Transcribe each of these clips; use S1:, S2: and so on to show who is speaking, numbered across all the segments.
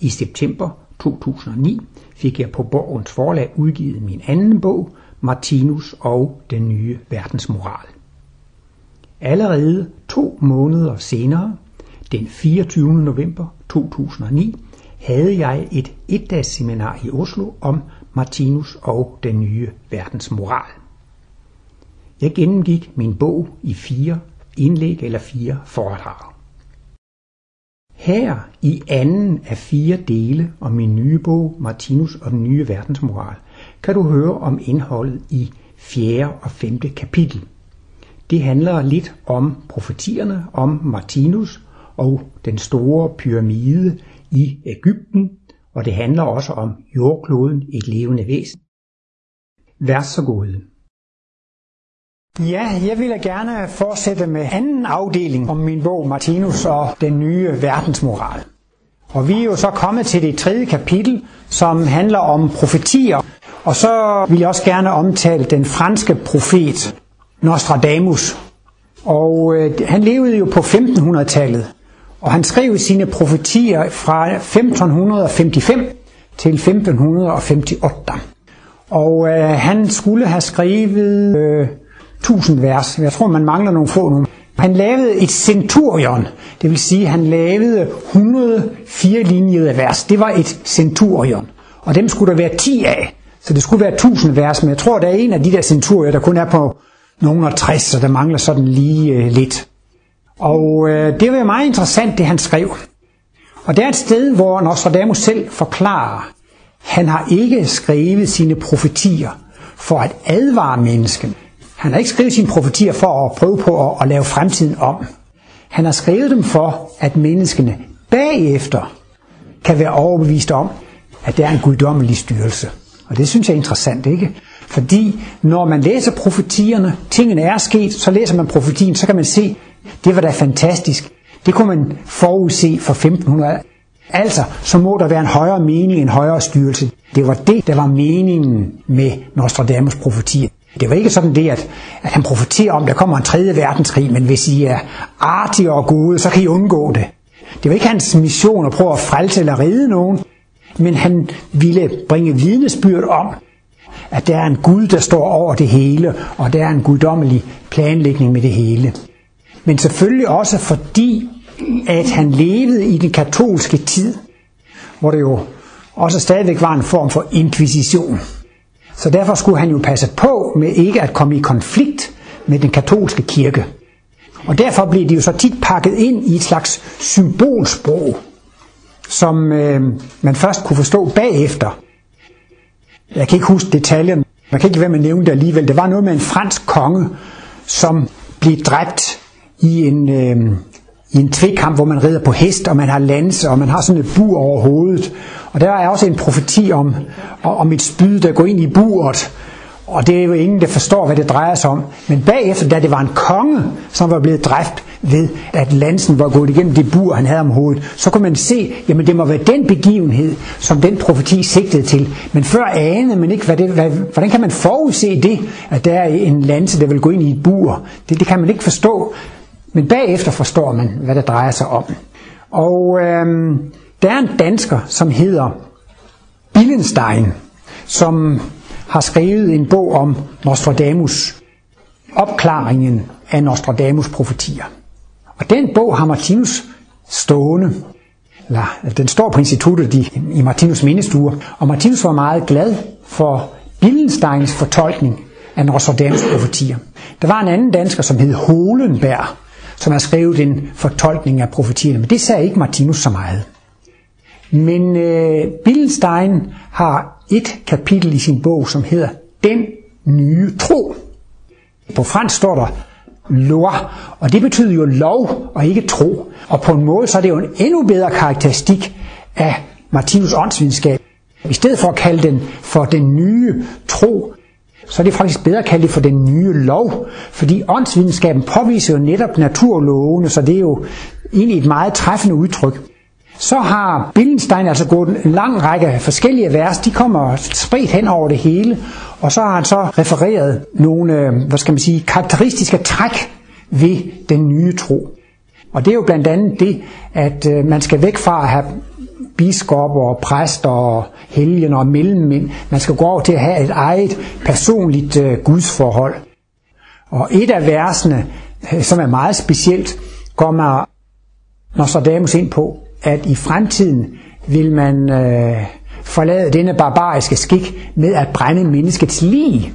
S1: i september 2009 fik jeg på Borgens forlag udgivet min anden bog, Martinus og den nye verdensmoral. Allerede to måneder senere, den 24. november 2009, havde jeg et etdags seminar i Oslo om Martinus og den nye verdensmoral. Jeg gennemgik min bog i fire indlæg eller fire foredrag. Her i anden af fire dele om min nye bog Martinus og den nye verdensmoral, kan du høre om indholdet i fjerde og femte kapitel. Det handler lidt om profetierne om Martinus og den store pyramide i Ægypten, og det handler også om jordkloden, et levende væsen. Vær så god. Ja, jeg vil gerne fortsætte med anden afdeling om min bog Martinus og den nye verdensmoral. Og vi er jo så kommet til det tredje kapitel, som handler om profetier. Og så vil jeg også gerne omtale den franske profet Nostradamus. Og øh, han levede jo på 1500-tallet. Og han skrev sine profetier fra 1555 til 1558. Og øh, han skulle have skrevet øh, 1000 vers. Jeg tror, man mangler nogle få nu. Han lavede et centurion, det vil sige, han lavede 104 linjede vers. Det var et centurion, og dem skulle der være 10 af. Så det skulle være 1000 vers, men jeg tror, der er en af de der centurier, der kun er på nogen 60, så der mangler sådan lige øh, lidt. Og øh, det var meget interessant, det han skrev. Og det er et sted, hvor Nostradamus selv forklarer, han har ikke skrevet sine profetier for at advare mennesken. Han har ikke skrevet sine profetier for at prøve på at, at lave fremtiden om. Han har skrevet dem for, at menneskene bagefter kan være overbevist om, at det er en guddommelig styrelse. Og det synes jeg er interessant, ikke? Fordi når man læser profetierne, tingene er sket, så læser man profetien, så kan man se, det var da fantastisk. Det kunne man forudse for 1500 Altså, så må der være en højere mening, en højere styrelse. Det var det, der var meningen med Nostradamus profetier. Det var ikke sådan det, at, at han profeterer om, at der kommer en tredje verdenskrig, men hvis I er artige og gode, så kan I undgå det. Det var ikke hans mission at prøve at frelse eller redde nogen, men han ville bringe vidnesbyrd om, at der er en Gud, der står over det hele, og der er en guddommelig planlægning med det hele. Men selvfølgelig også fordi, at han levede i den katolske tid, hvor det jo også stadigvæk var en form for inkvisition. Så derfor skulle han jo passe på med ikke at komme i konflikt med den katolske kirke. Og derfor blev de jo så tit pakket ind i et slags symbolsprog, som øh, man først kunne forstå bagefter. Jeg kan ikke huske detaljerne. Man kan ikke være med at nævne det alligevel. Det var noget med en fransk konge, som blev dræbt i en, øh, i en tvekamp, hvor man rider på hest, og man har lanse, og man har sådan et bur over hovedet. Og der er også en profeti om, om et spyd, der går ind i buret, og det er jo ingen, der forstår, hvad det drejer sig om. Men bagefter, da det var en konge, som var blevet dræbt ved, at lansen var gået igennem det bur, han havde om hovedet, så kunne man se, jamen det må være den begivenhed, som den profeti sigtede til. Men før anede man ikke, hvad det, hvad, hvordan kan man forudse det, at der er en lanse, der vil gå ind i et bur. Det, det kan man ikke forstå. Men bagefter forstår man, hvad det drejer sig om. Og øhm, der er en dansker, som hedder Billenstein, som har skrevet en bog om Nostradamus, opklaringen af Nostradamus profetier. Og den bog har Martinus stående, eller den står på instituttet i, i Martinus mindestue, og Martinus var meget glad for Billensteins fortolkning af Nostradamus profetier. Der var en anden dansker, som hed Holenberg, som har skrevet en fortolkning af profetierne, men det sagde ikke Martinus så meget. Men øh, Billenstein har et kapitel i sin bog, som hedder Den nye tro. På fransk står der loi, og det betyder jo lov og ikke tro. Og på en måde så er det jo en endnu bedre karakteristik af Martinus åndsvidenskab. I stedet for at kalde den for den nye tro, så er det faktisk bedre at kalde det for den nye lov, fordi åndsvidenskaben påviser jo netop naturlovene, så det er jo egentlig et meget træffende udtryk. Så har Billenstein altså gået en lang række forskellige vers, de kommer spredt hen over det hele, og så har han så refereret nogle, øh, hvad skal man sige, karakteristiske træk ved den nye tro. Og det er jo blandt andet det, at øh, man skal væk fra at have biskopper og præster og helgen og mellemmænd. Man skal gå over til at have et eget personligt øh, gudsforhold. Og et af versene, som er meget specielt, kommer Nostradamus ind på, at i fremtiden vil man øh, forlade denne barbariske skik med at brænde menneskets lig.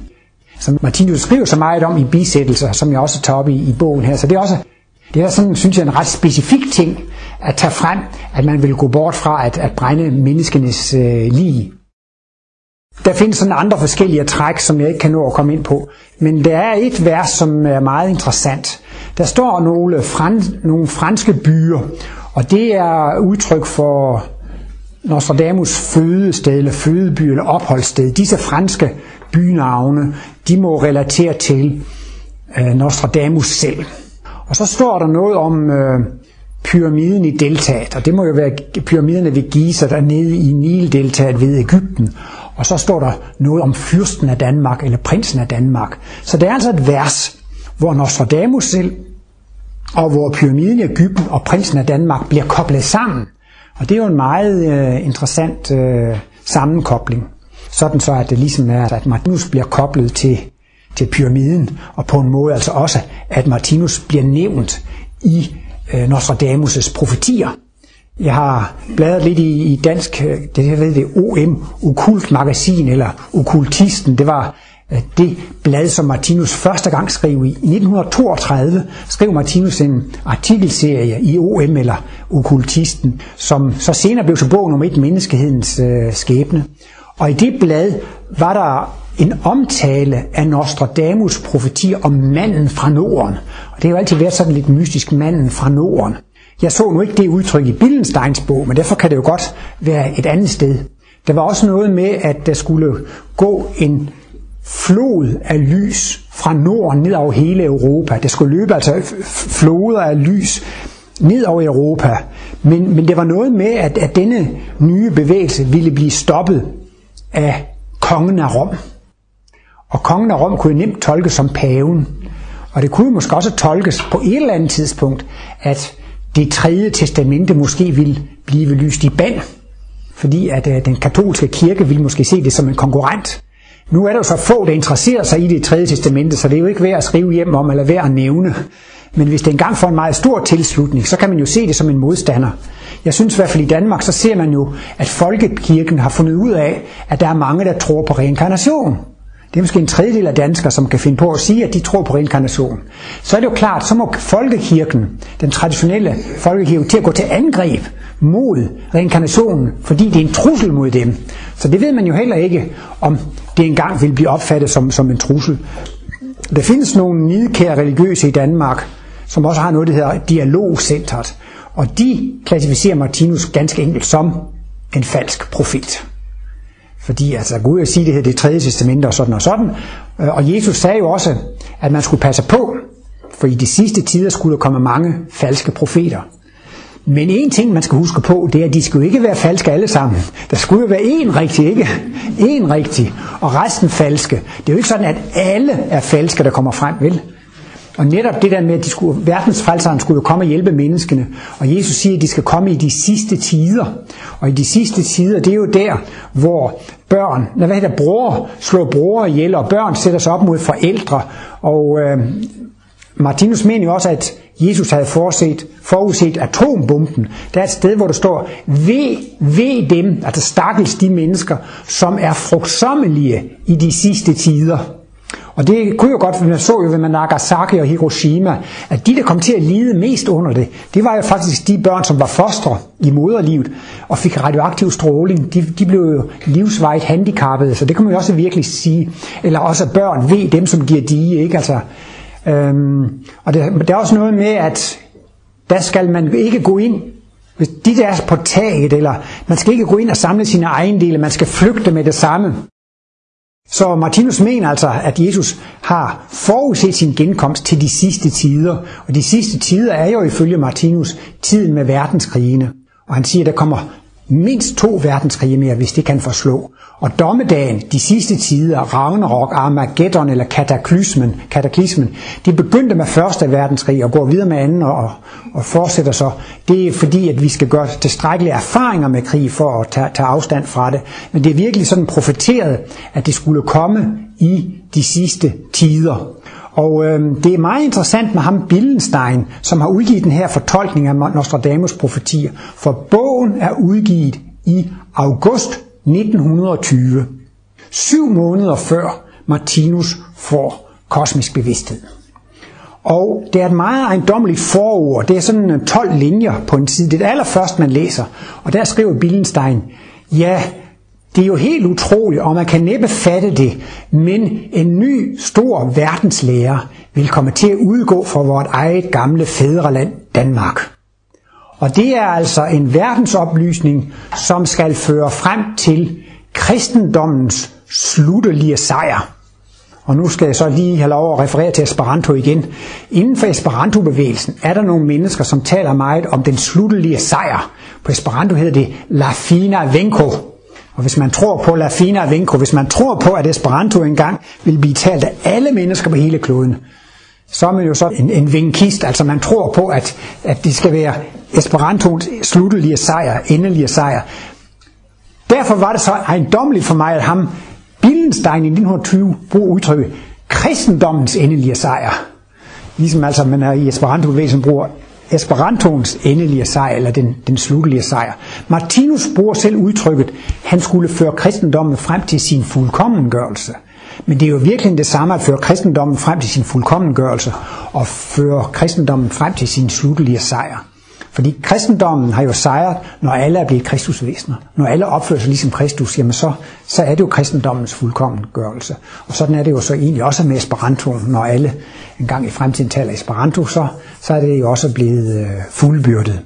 S1: Som Martinus skriver så meget om i bisættelser, som jeg også tager op i, i bogen her. Så det er også det er sådan, synes jeg, en ret specifik ting at tage frem, at man vil gå bort fra at, at brænde menneskenes øh, lig. Der findes sådan andre forskellige træk, som jeg ikke kan nå at komme ind på. Men der er et vers, som er meget interessant. Der står nogle, frans, nogle franske byer, og det er udtryk for Nostradamus fødested, eller fødeby, eller opholdssted. Disse franske bynavne, de må relatere til øh, Nostradamus selv. Og så står der noget om øh, pyramiden i deltaet, og det må jo være pyramiderne ved Giza, der nede i Nildeltaet ved Ægypten. Og så står der noget om fyrsten af Danmark, eller prinsen af Danmark. Så det er altså et vers, hvor Nostradamus selv, og hvor pyramiden i Ægypten og prinsen af Danmark bliver koblet sammen. Og det er jo en meget øh, interessant øh, sammenkobling. Sådan så, at det ligesom er, at Martinus bliver koblet til, til pyramiden, og på en måde altså også, at Martinus bliver nævnt i øh, Nostradamus' profetier. Jeg har bladret lidt i, i dansk, øh, det jeg ved det, OM, Okult Magasin, eller Okultisten. Det var Øh, det blad, som Martinus første gang skrev i. I 1932 skrev Martinus en artikelserie i OM, eller Okultisten, som så senere blev til bogen om et, Menneskehedens øh, skæbne. Og i det blad var der en omtale af Nostradamus profetier om manden fra Norden. Og det har jo altid været sådan lidt mystisk, manden fra Norden. Jeg så nu ikke det udtryk i Billensteins bog, men derfor kan det jo godt være et andet sted. Der var også noget med, at der skulle gå en flod af lys fra Norden ned over hele Europa. Der skulle løbe altså floder af lys ned over Europa. Men, men det var noget med, at, at denne nye bevægelse ville blive stoppet af kongen af Rom. Og kongen af Rom kunne nemt tolkes som paven. Og det kunne måske også tolkes på et eller andet tidspunkt, at det tredje testamente måske ville blive lyst i band, fordi at øh, den katolske kirke ville måske se det som en konkurrent. Nu er der jo så få, der interesserer sig i det tredje testamente, så det er jo ikke værd at skrive hjem om, eller værd at nævne. Men hvis det engang får en meget stor tilslutning, så kan man jo se det som en modstander. Jeg synes i hvert fald i Danmark, så ser man jo, at folkekirken har fundet ud af, at der er mange, der tror på reinkarnation. Det er måske en tredjedel af danskere, som kan finde på at sige, at de tror på reinkarnation. Så er det jo klart, så må folkekirken, den traditionelle folkekirke, til at gå til angreb mod reinkarnationen, fordi det er en trussel mod dem. Så det ved man jo heller ikke, om det engang vil blive opfattet som, som en trussel. Der findes nogle nidkære religiøse i Danmark, som også har noget, der hedder dialogcentret. Og de klassificerer Martinus ganske enkelt som en falsk profet. Fordi altså Gud vil sige, det her det tredje testament og sådan og sådan. Øh, og Jesus sagde jo også, at man skulle passe på, for i de sidste tider skulle der komme mange falske profeter. Men en ting, man skal huske på, det er, at de skulle ikke være falske alle sammen. Der skulle jo være én rigtig, ikke? En rigtig, og resten falske. Det er jo ikke sådan, at alle er falske, der kommer frem, vel? Og netop det der med, at de skulle, verdensfrelseren skulle jo komme og hjælpe menneskene. Og Jesus siger, at de skal komme i de sidste tider. Og i de sidste tider, det er jo der, hvor børn, hvad hedder bror, slår bror ihjel, og børn sætter sig op mod forældre. Og øh, Martinus mener jo også, at Jesus havde forset, forudset atombomben. Der er et sted, hvor der står, ved, ved dem, altså stakkels de mennesker, som er frugtsommelige i de sidste tider. Og det kunne jo godt, for man så jo ved Nagasaki og Hiroshima, at de, der kom til at lide mest under det, det var jo faktisk de børn, som var fostre i moderlivet og fik radioaktiv stråling. De, de blev jo livsvejt handicappede, så det kan man jo også virkelig sige. Eller også børn ved dem, som giver de, ikke? Altså, øhm, og det, der er også noget med, at der skal man ikke gå ind hvis de der er på taget, eller man skal ikke gå ind og samle sine ejendele, man skal flygte med det samme. Så Martinus mener altså, at Jesus har forudset sin genkomst til de sidste tider. Og de sidste tider er jo ifølge Martinus tiden med verdenskrigene. Og han siger, at der kommer mindst to verdenskrige mere, hvis det kan forslå. Og dommedagen, de sidste tider, Ragnarok, Armageddon eller kataklysmen, kataklysmen, de begyndte med første verdenskrig og går videre med anden og, og fortsætter så. Det er fordi, at vi skal gøre tilstrækkelige erfaringer med krig for at tage, tage afstand fra det. Men det er virkelig sådan profeteret, at det skulle komme i de sidste tider. Og øh, det er meget interessant med ham Billenstein, som har udgivet den her fortolkning af Nostradamus profetier. For bogen er udgivet i august 1920. Syv måneder før Martinus får kosmisk bevidsthed. Og det er et meget ejendommeligt forord. Det er sådan øh, 12 linjer på en side. Det er det allerførste, man læser. Og der skriver Billenstein, ja, det er jo helt utroligt, og man kan næppe fatte det, men en ny stor verdenslærer vil komme til at udgå fra vort eget gamle fædreland Danmark. Og det er altså en verdensoplysning, som skal føre frem til kristendommens sluttelige sejr. Og nu skal jeg så lige have lov at referere til Esperanto igen. Inden for Esperanto-bevægelsen er der nogle mennesker, som taler meget om den sluttelige sejr. På Esperanto hedder det La Fina Venko, og hvis man tror på La Fina Vinco, hvis man tror på, at Esperanto engang vil blive talt af alle mennesker på hele kloden, så er man jo så en, en vinkist, altså man tror på, at, at det skal være Esperantos sluttelige sejr, endelige sejr. Derfor var det så ejendommeligt for mig, at ham, Billenstein i 1920, bruger udtrykket kristendommens endelige sejr. Ligesom altså man er i Esperanto-bevægelsen bruger Esperantoens endelige sejr, eller den, den sluttelige sejr. Martinus bruger selv udtrykket, han skulle føre kristendommen frem til sin fuldkommengørelse. Men det er jo virkelig det samme at føre kristendommen frem til sin fuldkommengørelse, og føre kristendommen frem til sin sluttelige sejr. Fordi kristendommen har jo sejret, når alle er blevet kristusvæsener. Når alle opfører sig ligesom Kristus, jamen så, så er det jo kristendommens fuldkommengørelse. Og sådan er det jo så egentlig også med Esperanto. Når alle engang i fremtiden taler Esperanto, så, så er det jo også blevet øh, fuldbyrdet.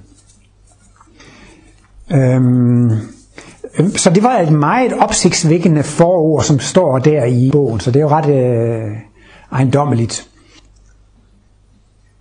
S1: Øhm, så det var et meget opsigtsvækkende forord, som står der i bogen, så det er jo ret øh, ejendommeligt.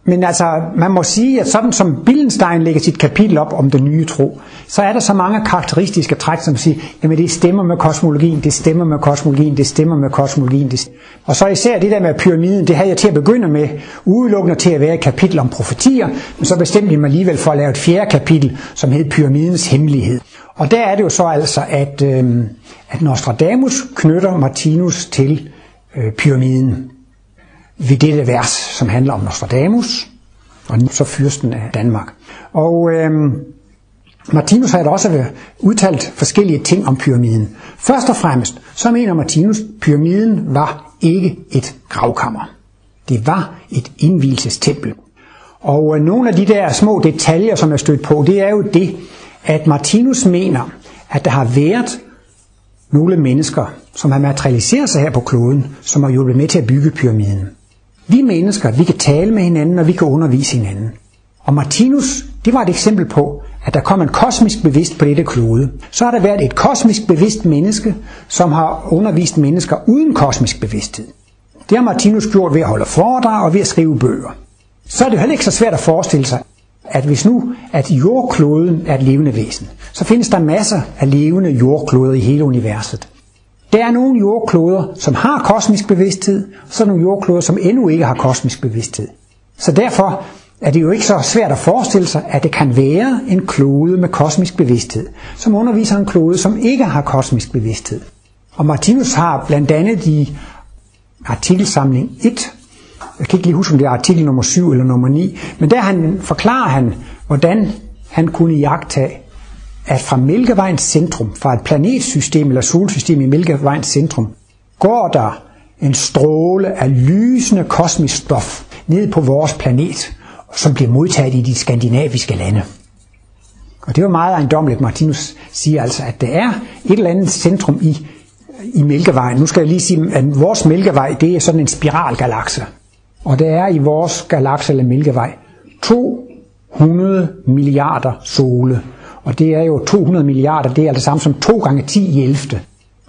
S1: Men altså, man må sige, at sådan som Billenstein lægger sit kapitel op om den nye tro, så er der så mange karakteristiske træk, som siger, jamen det stemmer med kosmologien, det stemmer med kosmologien, det stemmer med kosmologien. Det og så især det der med pyramiden, det havde jeg til at begynde med, udelukkende til at være et kapitel om profetier, men så bestemte jeg mig alligevel for at lave et fjerde kapitel, som hed Pyramidens Hemmelighed. Og der er det jo så altså, at, øh, at Nostradamus knytter Martinus til øh, pyramiden ved dette vers, som handler om Nostradamus, og så fyrsten af Danmark. Og øhm, Martinus har også udtalt forskellige ting om pyramiden. Først og fremmest, så mener Martinus, pyramiden var ikke et gravkammer. Det var et indvielsestempel. Og øh, nogle af de der små detaljer, som er stødt på, det er jo det, at Martinus mener, at der har været nogle mennesker, som har materialiseret sig her på kloden, som har hjulpet med til at bygge pyramiden. Vi mennesker, vi kan tale med hinanden, og vi kan undervise hinanden. Og Martinus, det var et eksempel på, at der kom en kosmisk bevidst på dette klode. Så har der været et kosmisk bevidst menneske, som har undervist mennesker uden kosmisk bevidsthed. Det har Martinus gjort ved at holde foredrag og ved at skrive bøger. Så er det heller ikke så svært at forestille sig, at hvis nu at jordkloden er et levende væsen, så findes der masser af levende jordkloder i hele universet. Der er nogle jordkloder, som har kosmisk bevidsthed, og så er nogle jordkloder, som endnu ikke har kosmisk bevidsthed. Så derfor er det jo ikke så svært at forestille sig, at det kan være en klode med kosmisk bevidsthed, som underviser en klode, som ikke har kosmisk bevidsthed. Og Martinus har blandt andet i artikelsamling 1, jeg kan ikke lige huske, om det er artikel nummer 7 eller nummer 9, men der han, forklarer han, hvordan han kunne jagtage at fra Mælkevejens centrum, fra et planetsystem eller solsystem i Mælkevejens centrum, går der en stråle af lysende kosmisk stof ned på vores planet, som bliver modtaget i de skandinaviske lande. Og det var meget ejendomligt, Martinus siger altså, at det er et eller andet centrum i, i Mælkevejen. Nu skal jeg lige sige, at vores Mælkevej, det er sådan en spiralgalakse. Og der er i vores galakse eller Mælkevej 200 milliarder sole. Og det er jo 200 milliarder, det er altså samme som 2 gange 10 i 11.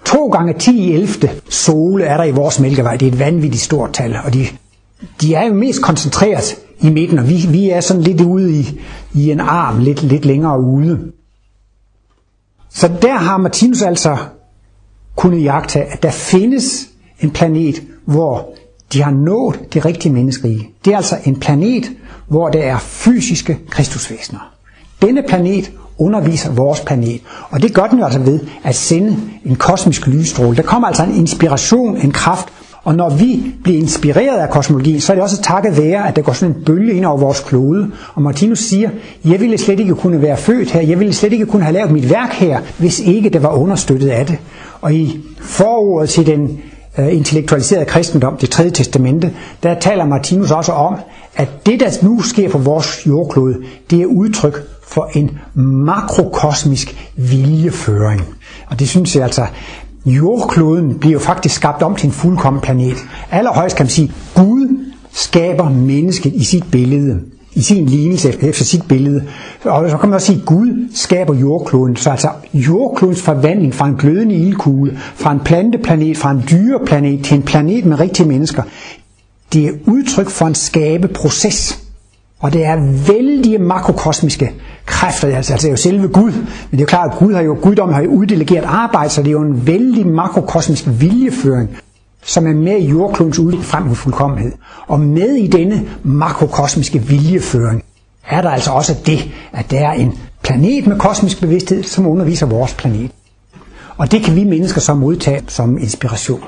S1: 2 gange 10 i 11 sole er der i vores mælkevej. Det er et vanvittigt stort tal, og de, de er jo mest koncentreret i midten, og vi, vi er sådan lidt ude i, i en arm, lidt, lidt længere ude. Så der har Martinus altså kunnet jagte, at der findes en planet, hvor de har nået det rigtige menneskerige. Det er altså en planet, hvor der er fysiske kristusvæsener. Denne planet underviser vores planet. Og det gør den jo altså ved at sende en kosmisk lysstråle. Der kommer altså en inspiration, en kraft. Og når vi bliver inspireret af kosmologien, så er det også takket være, at der går sådan en bølge ind over vores klode. Og Martinus siger, jeg ville slet ikke kunne være født her, jeg ville slet ikke kunne have lavet mit værk her, hvis ikke det var understøttet af det. Og i forordet til den øh, intellektualiserede kristendom, det tredje testamente, der taler Martinus også om, at det, der nu sker på vores jordklode, det er udtryk for en makrokosmisk viljeføring. Og det synes jeg altså, jordkloden bliver jo faktisk skabt om til en fuldkommen planet. Allerhøjst kan man sige, Gud skaber mennesket i sit billede i sin lignelse efter sit billede. Og så kan man også sige, at Gud skaber jordkloden. Så altså jordklodens forvandling fra en glødende ildkugle, fra en planteplanet, fra en dyreplanet til en planet med rigtige mennesker, det er udtryk for en skabeproces. Og det er vældige makrokosmiske kræfter, altså, altså det er jo selve Gud, men det er jo klart, at Gud har jo, Guddom har jo uddelegeret arbejde, så det er jo en vældig makrokosmisk viljeføring, som er med i jordklodens udvikling frem mod fuldkommenhed. Og med i denne makrokosmiske viljeføring er der altså også det, at der er en planet med kosmisk bevidsthed, som underviser vores planet. Og det kan vi mennesker så modtage som inspiration.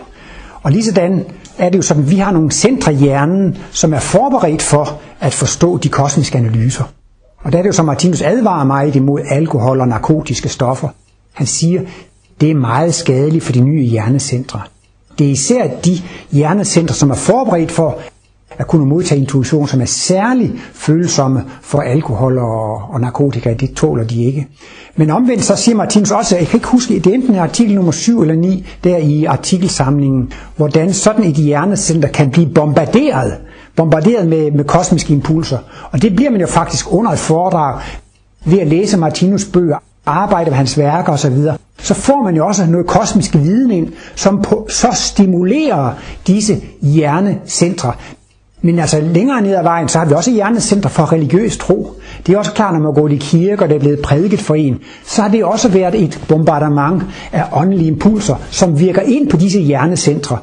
S1: Og lige sådan er det jo sådan, at vi har nogle centre i hjernen, som er forberedt for at forstå de kosmiske analyser. Og der er det jo som Martinus advarer mig imod alkohol og narkotiske stoffer. Han siger, det er meget skadeligt for de nye hjernecentre. Det er især de hjernecentre, som er forberedt for at kunne modtage intuition, som er særlig følsomme for alkohol og, og narkotika. Det tåler de ikke. Men omvendt så siger Martinus også, jeg kan ikke huske, det er enten artikel nummer 7 eller 9, der i artikelsamlingen, hvordan sådan et hjernecenter kan blive bombarderet bombarderet med, med kosmiske impulser. Og det bliver man jo faktisk under et foredrag ved at læse Martinus bøger, arbejde med hans værker osv. Så får man jo også noget kosmisk viden ind, som på, så stimulerer disse hjernecentre. Men altså længere ned ad vejen, så har vi også hjernecenter for religiøs tro. Det er også klart, når man går i og der er blevet prædiket for en, så har det også været et bombardement af åndelige impulser, som virker ind på disse hjernecentre.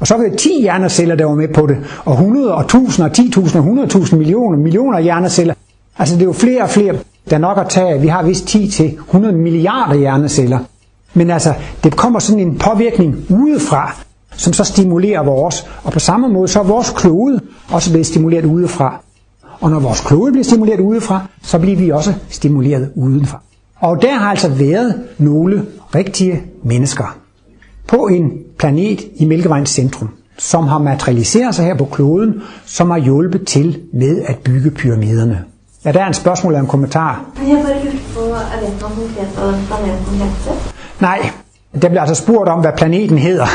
S1: Og så var det 10 hjerneceller, der var med på det, og 100 og 1000 og 10.000 og 100.000 millioner, millioner hjerneceller. Altså det er jo flere og flere, der nok at tage. Vi har vist 10 til 100 milliarder hjerneceller. Men altså, det kommer sådan en påvirkning udefra, som så stimulerer vores. Og på samme måde, så er vores klode også blevet stimuleret udefra. Og når vores klode bliver stimuleret udefra, så bliver vi også stimuleret udenfra. Og der har altså været nogle rigtige mennesker på en planet i Mælkevejens centrum, som har materialiseret sig her på kloden, som har hjulpet til med at bygge pyramiderne. Er der en spørgsmål eller en kommentar?
S2: Jeg bare på, er det noget konkret, hvad planeten heter?
S1: Nej, der bliver altså spurgt om, hvad planeten hedder.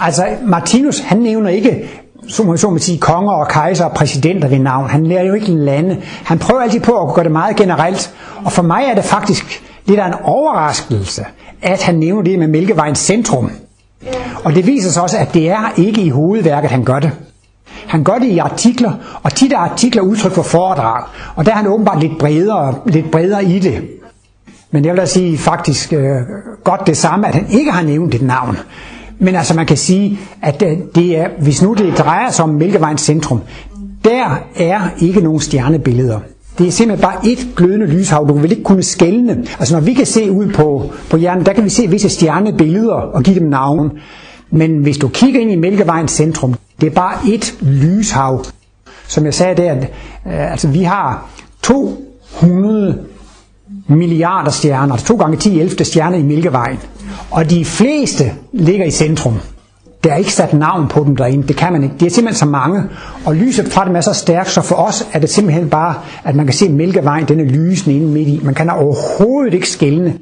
S1: Altså, Martinus, han nævner ikke så må, så må sige, konger og kejser og præsidenter ved navn. Han lærer jo ikke lande. Han prøver altid på at gøre det meget generelt. Og for mig er det faktisk lidt af en overraskelse, at han nævner det med Mælkevejens centrum. Og det viser sig også, at det er ikke i hovedværket, han gør det. Han gør det i artikler, og tit er artikler udtryk for foredrag. Og der er han åbenbart lidt bredere, lidt bredere i det. Men jeg vil da sige faktisk øh, godt det samme, at han ikke har nævnt et navn. Men altså man kan sige, at øh, det er, hvis nu det drejer sig om Mælkevejens centrum, der er ikke nogen stjernebilleder. Det er simpelthen bare et glødende lyshav. Du vil ikke kunne skælne. Altså når vi kan se ud på, på hjernen, der kan vi se visse stjernebilleder og give dem navn. Men hvis du kigger ind i Mælkevejens centrum, det er bare et lyshav. Som jeg sagde der, øh, altså vi har 200 milliarder stjerner, altså 2 gange 10 11 stjerner i Mælkevejen. Og de fleste ligger i centrum. Der er ikke sat navn på dem derinde. Det kan man ikke. Det er simpelthen så mange. Og lyset fra dem er så stærkt, så for os er det simpelthen bare, at man kan se Mælkevejen, den er lysende inde midt i. Man kan overhovedet ikke skælne.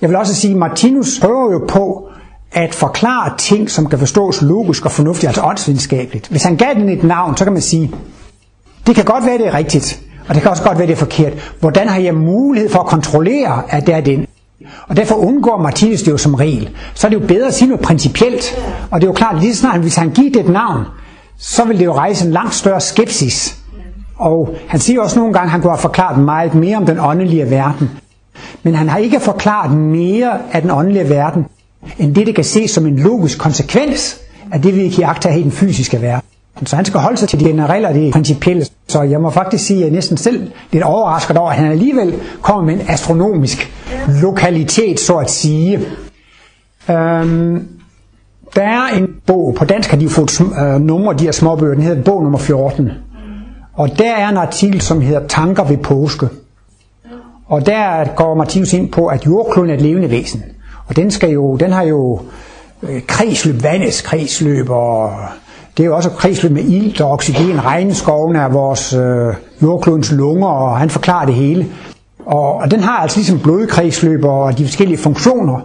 S1: Jeg vil også sige, at Martinus prøver jo på at forklare ting, som kan forstås logisk og fornuftigt, altså åndsvidenskabeligt. Hvis han gav den et navn, så kan man sige, det kan godt være, det er rigtigt, og det kan også godt være, det er forkert. Hvordan har jeg mulighed for at kontrollere, at det er den? Og derfor undgår Martinus det jo som regel. Så er det jo bedre at sige noget principielt. Og det er jo klart, lige snart hvis han giver det et navn, så vil det jo rejse en langt større skepsis. Og han siger også nogle gange, at han kunne have forklaret meget mere om den åndelige verden. Men han har ikke forklaret mere af den åndelige verden, end det, det kan ses som en logisk konsekvens af det, vi kan jagte i den fysiske verden. Så han skal holde sig til de generelle og de principielle. Så jeg må faktisk sige, at jeg næsten selv lidt overrasket over, at han alligevel kommer med en astronomisk lokalitet, så at sige. Øhm, der er en bog, på dansk har de fået øh, numre, de her småbøger, den hedder bog nummer 14. Og der er en artikel, som hedder Tanker ved påske. Og der går Martinus ind på, at jordkloden er et levende væsen. Og den, skal jo, den har jo øh, kredsløb, vandets kredsløb, og det er jo også kredsløb med ilt og oxygen. Regnskoven er vores øh, jordklodens lunger, og han forklarer det hele. Og, og den har altså ligesom blodkredsløb og de forskellige funktioner.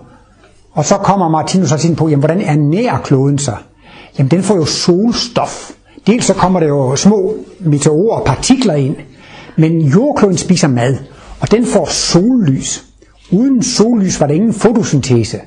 S1: Og så kommer Martinus også ind på, jamen, hvordan ernærer kloden sig? Jamen den får jo solstof. Dels så kommer der jo små meteorer og partikler ind, men jordkloden spiser mad, og den får sollys. Uden sollys var der ingen fotosyntese.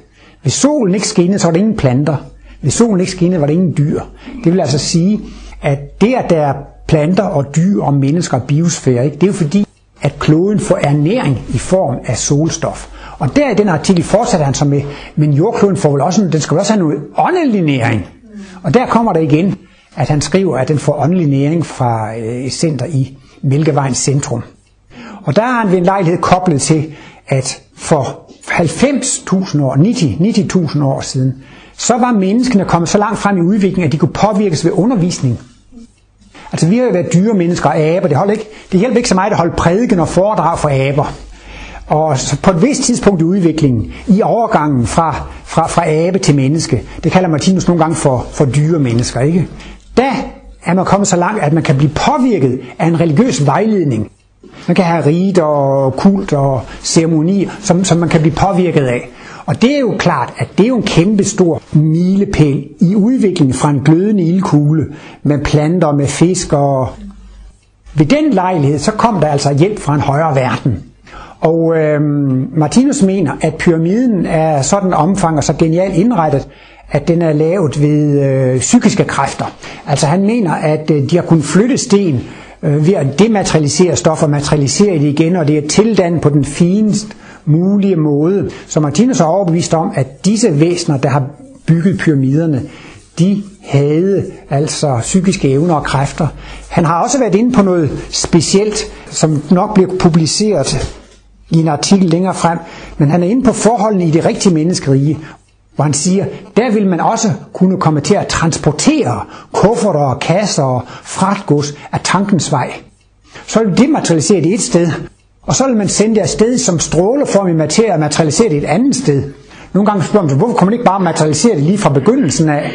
S1: Hvis solen ikke skinnede, så var der ingen planter. Hvis solen ikke skinnede, var der ingen dyr. Det vil altså sige, at det, at der er planter og dyr og mennesker og biosfære, ikke, det er jo fordi, at kloden får ernæring i form af solstof. Og der i den artikel fortsætter han så med, men jordkloden får vel også, den skal også have noget åndelig næring. Og der kommer der igen, at han skriver, at den får åndelig næring fra øh, et center i Mælkevejens centrum. Og der har han ved en lejlighed koblet til, at for 90.000 år, 90.000 90 år siden, så var menneskene kommet så langt frem i udviklingen, at de kunne påvirkes ved undervisning. Altså vi har jo været dyre mennesker og aber, det, holder ikke, det hjælper ikke så meget at holde prædiken og foredrag for aber. Og på et vist tidspunkt i udviklingen, i overgangen fra, fra, fra abe til menneske, det kalder Martinus nogle gange for, for dyre mennesker, ikke? Da er man kommet så langt, at man kan blive påvirket af en religiøs vejledning. Man kan have rigt og kult og ceremoni, som, som man kan blive påvirket af. Og det er jo klart, at det er jo en kæmpe stor milepæl i udviklingen fra en glødende ildkugle med planter, med fisk og... Ved den lejlighed, så kom der altså hjælp fra en højere verden. Og øhm, Martinus mener, at pyramiden er sådan omfang og så genialt indrettet, at den er lavet ved øh, psykiske kræfter. Altså han mener, at øh, de har kunnet flytte sten øh, ved at dematerialisere stoffer, materialisere det igen, og det er tildannet på den finest mulige måde. Så Martinus er overbevist om, at disse væsener, der har bygget pyramiderne, de havde altså psykiske evner og kræfter. Han har også været inde på noget specielt, som nok bliver publiceret i en artikel længere frem, men han er inde på forholdene i det rigtige menneskerige, hvor han siger, der vil man også kunne komme til at transportere kufferter og kasser og fragtgods af tankens vej. Så vil det materialisere det et sted, og så vil man sende det afsted som stråleform i materie og materialisere det et andet sted. Nogle gange spørger man sig, hvorfor kunne man ikke bare materialisere det lige fra begyndelsen af?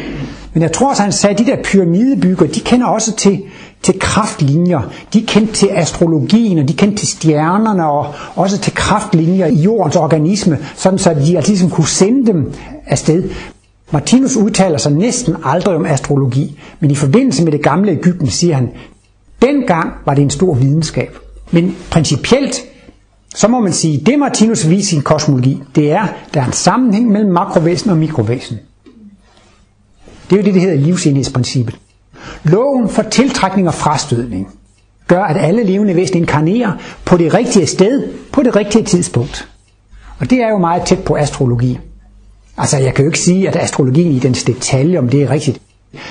S1: Men jeg tror også, han sagde, at de der pyramidebygger, de kender også til, til kraftlinjer. De kendte til astrologien, og de kendte til stjernerne, og også til kraftlinjer i jordens organisme, sådan så de altså ligesom kunne sende dem afsted. Martinus udtaler sig næsten aldrig om astrologi, men i forbindelse med det gamle Ægypten siger han, dengang var det en stor videnskab. Men principielt, så må man sige, det Martinus viser i sin kosmologi, det er, der er en sammenhæng mellem makrovæsen og mikrovæsen. Det er jo det, der hedder livsenhedsprincippet. Loven for tiltrækning og frastødning gør, at alle levende væsener inkarnerer på det rigtige sted, på det rigtige tidspunkt. Og det er jo meget tæt på astrologi. Altså, jeg kan jo ikke sige, at astrologien i dens detalje, om det er rigtigt.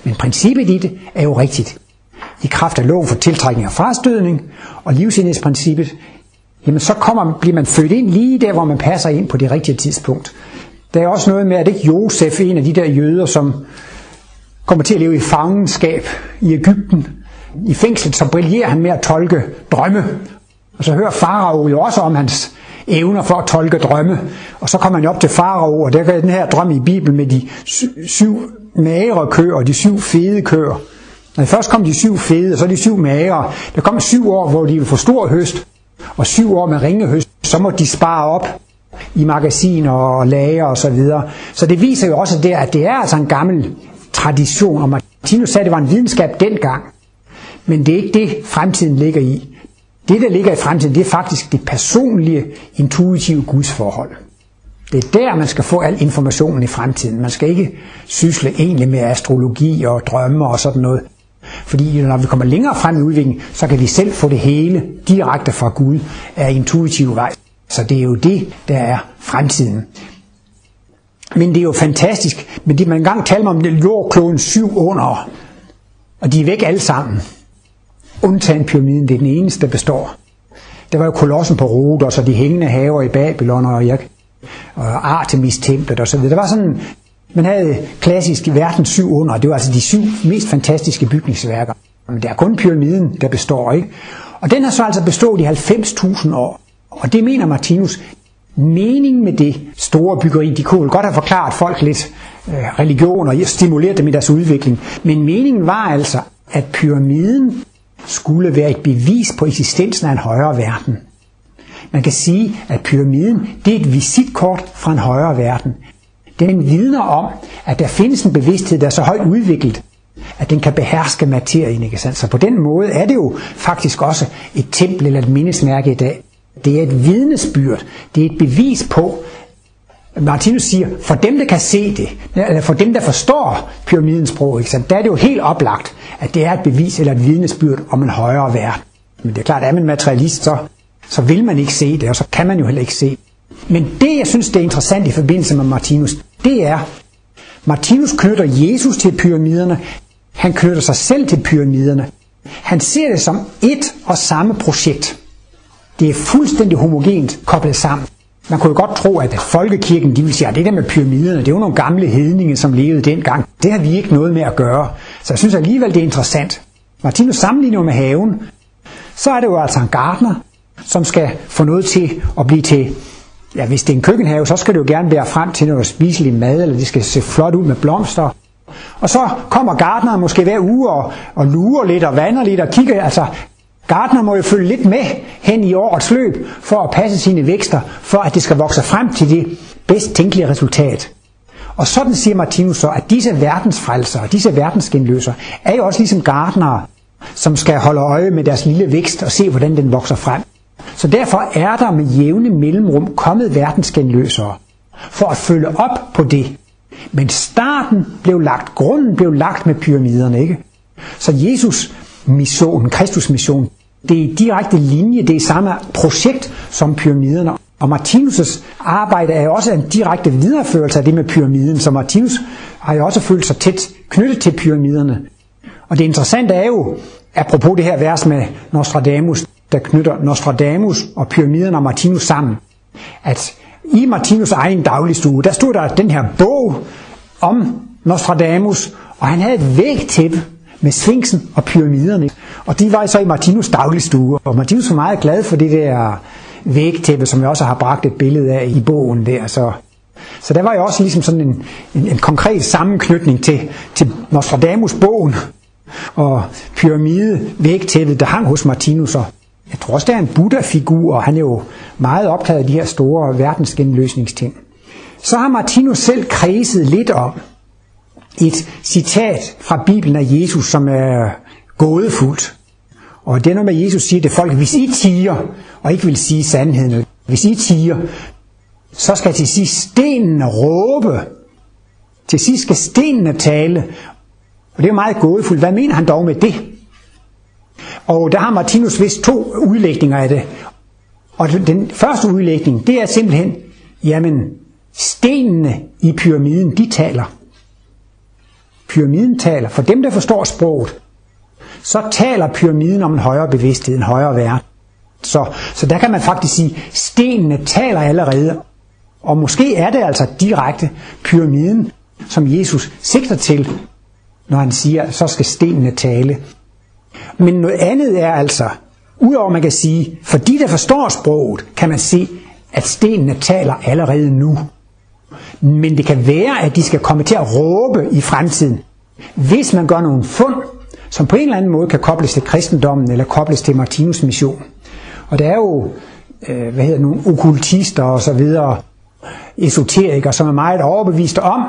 S1: Men princippet i det er jo rigtigt. I kraft af loven for tiltrækning og frastødning og livsenhedsprincippet, jamen så kommer, bliver man født ind lige der, hvor man passer ind på det rigtige tidspunkt. Der er også noget med, at ikke Josef, en af de der jøder, som kommer til at leve i fangenskab i Ægypten. I fængslet så brillerer han med at tolke drømme. Og så hører farao jo også om hans evner for at tolke drømme. Og så kommer han op til farao, og der er den her drøm i Bibelen med de syv magre køer og de syv fede køer. Når først kom de syv fede, og så de syv magre. Der kom syv år, hvor de ville få stor høst, og syv år med ringe høst. Så må de spare op i magasiner og lager og så videre. Så det viser jo også der, at det er altså en gammel tradition, og Martinus sagde, at det var en videnskab dengang. Men det er ikke det, fremtiden ligger i. Det, der ligger i fremtiden, det er faktisk det personlige, intuitive gudsforhold. Det er der, man skal få al informationen i fremtiden. Man skal ikke sysle egentlig med astrologi og drømme og sådan noget. Fordi når vi kommer længere frem i udviklingen, så kan vi selv få det hele direkte fra Gud af intuitiv vej. Så det er jo det, der er fremtiden. Men det er jo fantastisk. Men det, man engang talte om det jordkloden syv under, og de er væk alle sammen. Undtagen pyramiden, det er den eneste, der består. Der var jo kolossen på Rhodos, og de hængende haver i Babylon, og, og Artemis-templet osv. Der var sådan, man havde klassisk i verdens syv under, det var altså de syv mest fantastiske bygningsværker. Men det er kun pyramiden, der består, ikke? Og den har så altså bestået i 90.000 år. Og det mener Martinus, meningen med det store byggeri, de kunne godt have forklaret folk lidt øh, religion og stimuleret dem i deres udvikling, men meningen var altså, at pyramiden skulle være et bevis på eksistensen af en højere verden. Man kan sige, at pyramiden det er et visitkort fra en højere verden. Den vidner om, at der findes en bevidsthed, der er så højt udviklet, at den kan beherske materien. Ikke sandt? Så på den måde er det jo faktisk også et tempel eller et mindesmærke i dag. Det er et vidnesbyrd. Det er et bevis på, Martinus siger, for dem, der kan se det, eller for dem, der forstår pyramidens sprog, ikke sandt? der er det jo helt oplagt, at det er et bevis eller et vidnesbyrd om en højere verden. Men det er klart, at er man materialist, så, så vil man ikke se det, og så kan man jo heller ikke se Men det, jeg synes, det er interessant i forbindelse med Martinus, det er, Martinus knytter Jesus til pyramiderne, han knytter sig selv til pyramiderne. Han ser det som et og samme projekt. Det er fuldstændig homogent koblet sammen. Man kunne jo godt tro, at folkekirken, de vil sige, at det der med pyramiderne, det er jo nogle gamle hedninge, som levede dengang. Det har vi ikke noget med at gøre. Så jeg synes alligevel, det er interessant. Martinus sammenligner med haven, så er det jo altså en gartner, som skal få noget til at blive til, ja hvis det er en køkkenhave, så skal det jo gerne være frem til noget spiselig mad, eller det skal se flot ud med blomster. Og så kommer gartneren måske hver uge og, og lurer lidt og vander lidt og kigger, altså Gardner må jo følge lidt med hen i årets løb for at passe sine vækster, for at det skal vokse frem til det bedst tænkelige resultat. Og sådan siger Martinus så, at disse verdensfrelser og disse verdensgenløser er jo også ligesom gardnere, som skal holde øje med deres lille vækst og se, hvordan den vokser frem. Så derfor er der med jævne mellemrum kommet verdensgenløsere for at følge op på det. Men starten blev lagt, grunden blev lagt med pyramiderne, ikke? Så Jesus mission, Kristus mission, det er direkte linje, det er samme projekt som pyramiderne. Og Martinus' arbejde er jo også en direkte videreførelse af det med pyramiden, så Martinus har jo også følt sig tæt knyttet til pyramiderne. Og det interessante er jo, apropos det her vers med Nostradamus, der knytter Nostradamus og pyramiderne og Martinus sammen, at i Martinus egen dagligstue, der stod der den her bog om Nostradamus, og han havde et vægtæppe med Sphinxen og pyramiderne. Og de var så i Martinus dagligstue, og Martinus var meget glad for det der vægtæppe, som jeg også har bragt et billede af i bogen der. Så, så der var jo også ligesom sådan en, en, en konkret sammenknytning til, til Nostradamus-bogen og pyramide vægtæppet, der hang hos Martinus. Og jeg tror også, der er en Buddha-figur, og han er jo meget optaget af de her store verdensgenløsningsting. Så har Martinus selv kredset lidt om, et citat fra Bibelen af Jesus, som er gådefuldt. Og det er noget med, at Jesus siger til folk, hvis I tiger, og ikke vil sige sandheden, hvis I tiger, så skal til sidst stenene råbe. Til sidst skal stenene tale. Og det er jo meget gådefuldt. Hvad mener han dog med det? Og der har Martinus vist to udlægninger af det. Og den første udlægning, det er simpelthen, jamen, stenene i pyramiden, de taler pyramiden taler, for dem der forstår sproget, så taler pyramiden om en højere bevidsthed, en højere verden. Så, så der kan man faktisk sige, stenene taler allerede, og måske er det altså direkte pyramiden, som Jesus sigter til, når han siger, så skal stenene tale. Men noget andet er altså, udover man kan sige, for de der forstår sproget, kan man se, at stenene taler allerede nu. Men det kan være, at de skal komme til at råbe i fremtiden, hvis man gør nogle fund, som på en eller anden måde kan kobles til kristendommen eller kobles til Martinus mission. Og der er jo øh, hvad hedder, nogle okultister og så videre, esoterikere, som er meget overbeviste om,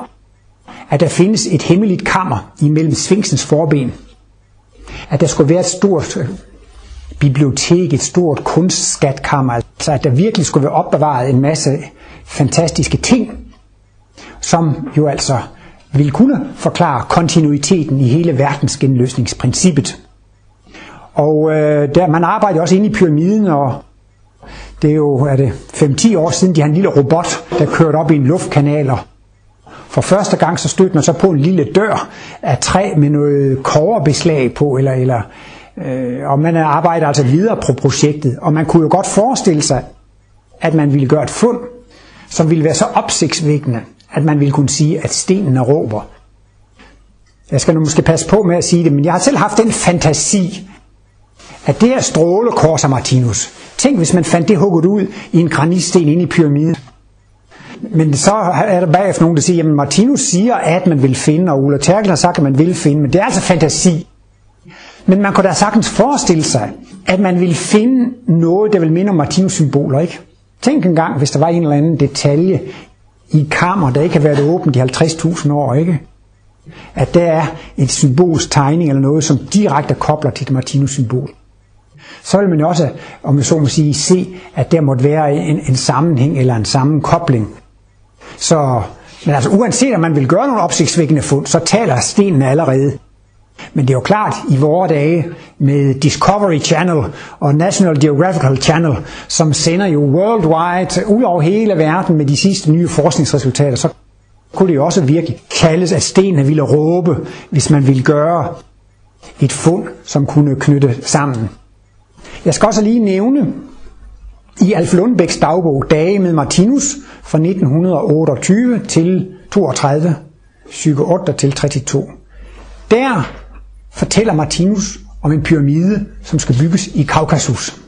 S1: at der findes et hemmeligt kammer imellem Sphinxens forben. At der skulle være et stort øh, bibliotek, et stort kunstskatkammer, altså at der virkelig skulle være opbevaret en masse fantastiske ting, som jo altså ville kunne forklare kontinuiteten i hele verdensgenløsningsprincippet. Og øh, der, man arbejder også inde i pyramiden, og Det er jo er det 5-10 år siden, de har en lille robot, der kørte op i en luftkanal. Og for første gang så stødte man så på en lille dør af træ med noget koverbeslag på, eller, eller, øh, og man arbejder altså videre på projektet. Og man kunne jo godt forestille sig, at man ville gøre et fund, som ville være så opsigtsvækkende, at man ville kunne sige, at stenen er råber. Jeg skal nu måske passe på med at sige det, men jeg har selv haft den fantasi, at det her strålekors af Martinus, tænk hvis man fandt det hugget ud i en granitsten inde i pyramiden. Men så er der bagefter nogen, der siger, at Martinus siger, at man vil finde, og Ulla Terkel har sagt, at man vil finde, men det er altså fantasi. Men man kunne da sagtens forestille sig, at man ville finde noget, der vil minde om Martinus symboler, ikke? Tænk engang, hvis der var en eller anden detalje i et kammer, der ikke har været åbent i 50.000 år, ikke? At der er et symbolsk tegning eller noget, som direkte kobler til det Martinus symbol. Så vil man også, om jeg så må sige, se, at der måtte være en, en sammenhæng eller en sammenkobling. Så, men altså uanset om man vil gøre nogle opsigtsvækkende fund, så taler stenen allerede. Men det er jo klart, i vore dage med Discovery Channel og National Geographical Channel, som sender jo worldwide ud over hele verden med de sidste nye forskningsresultater, så kunne det jo også virkelig kaldes, at stenene ville råbe, hvis man ville gøre et fund, som kunne knytte sammen. Jeg skal også lige nævne i Alf Lundbæks dagbog Dage med Martinus fra 1928 til 32, psyke 8 til 32. Der fortæller Martinus om en pyramide, som skal bygges i Kaukasus.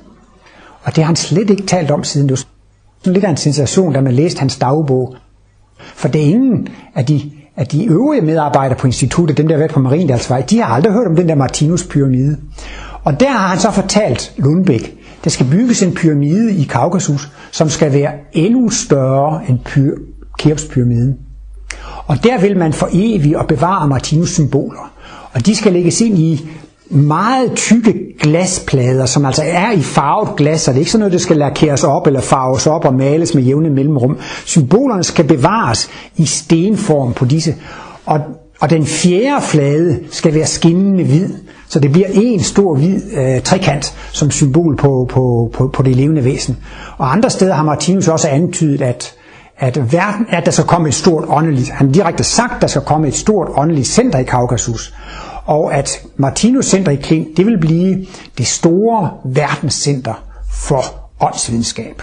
S1: Og det har han slet ikke talt om siden. Det var sådan lidt af en sensation, da man læste hans dagbog. For det er ingen af de, af de øvrige medarbejdere på instituttet, dem der har været på Mariendalsvej, de har aldrig hørt om den der Martinus pyramide. Og der har han så fortalt Lundbæk, der skal bygges en pyramide i Kaukasus, som skal være endnu større end pyr- Keopspyramiden. Og der vil man for evigt og bevare Martinus symboler. Og de skal lægges ind i meget tykke glasplader, som altså er i farvet glas, og det er ikke sådan noget, der skal lakeres op eller farves op og males med jævne mellemrum. Symbolerne skal bevares i stenform på disse. Og, og den fjerde flade skal være skinnende hvid, så det bliver en stor hvid øh, trekant som symbol på, på, på, på det levende væsen. Og andre steder har Martinus også antydet, at at, verden, at der skal komme et stort åndeligt, han direkte sagt, at der skal komme et stort åndeligt center i Kaukasus, og at Martinus Center i Klint, det vil blive det store verdenscenter for åndsvidenskab.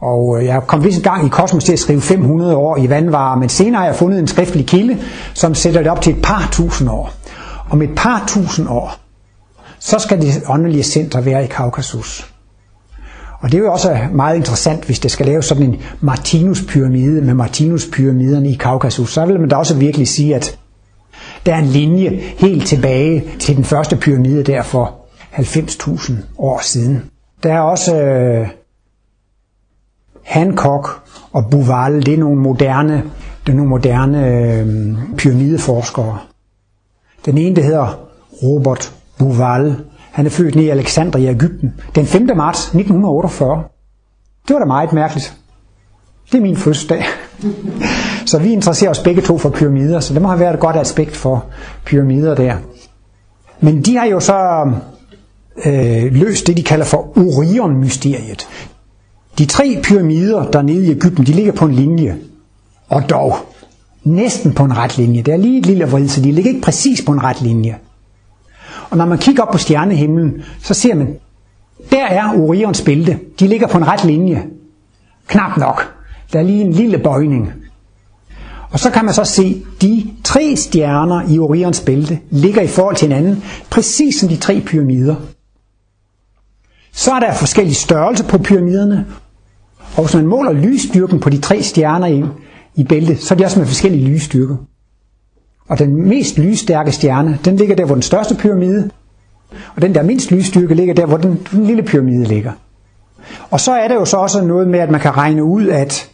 S1: Og øh, jeg kom vist en gang i Kosmos til at skrive 500 år i vandvarer, men senere har jeg fundet en skriftlig kilde, som sætter det op til et par tusind år. Om et par tusind år, så skal det åndelige center være i Kaukasus. Og det er jo også meget interessant, hvis det skal laves sådan en Martinus-pyramide med Martinus-pyramiderne i Kaukasus, så vil man da også virkelig sige, at der er en linje helt tilbage til den første pyramide der for 90.000 år siden. Der er også øh, Hancock og Buval, det er nogle moderne, det er nogle moderne øh, pyramideforskere. Den ene, der hedder Robert Bouval, han er født i Alexandria i Ægypten den 5. marts 1948. Det var da meget mærkeligt. Det er min fødselsdag. Så vi interesserer os begge to for pyramider, så det må have været et godt aspekt for pyramider der. Men de har jo så øh, løst det, de kalder for Orion-mysteriet. De tre pyramider dernede i Ægypten, de ligger på en linje. Og dog næsten på en ret linje. Det er lige et lille vrid, så de ligger ikke præcis på en ret linje. Og når man kigger op på stjernehimlen, så ser man, der er Orions bælte. De ligger på en ret linje. Knap nok. Der er lige en lille bøjning. Og så kan man så se, de tre stjerner i Orions bælte ligger i forhold til hinanden, præcis som de tre pyramider. Så er der forskellige størrelser på pyramiderne, og hvis man måler lysstyrken på de tre stjerner i, i bæltet, så er de også med forskellige lysstyrker. Og den mest lysstærke stjerne, den ligger der, hvor den største pyramide, og den der mindst lysstyrke ligger der, hvor den, den lille pyramide ligger. Og så er der jo så også noget med, at man kan regne ud, at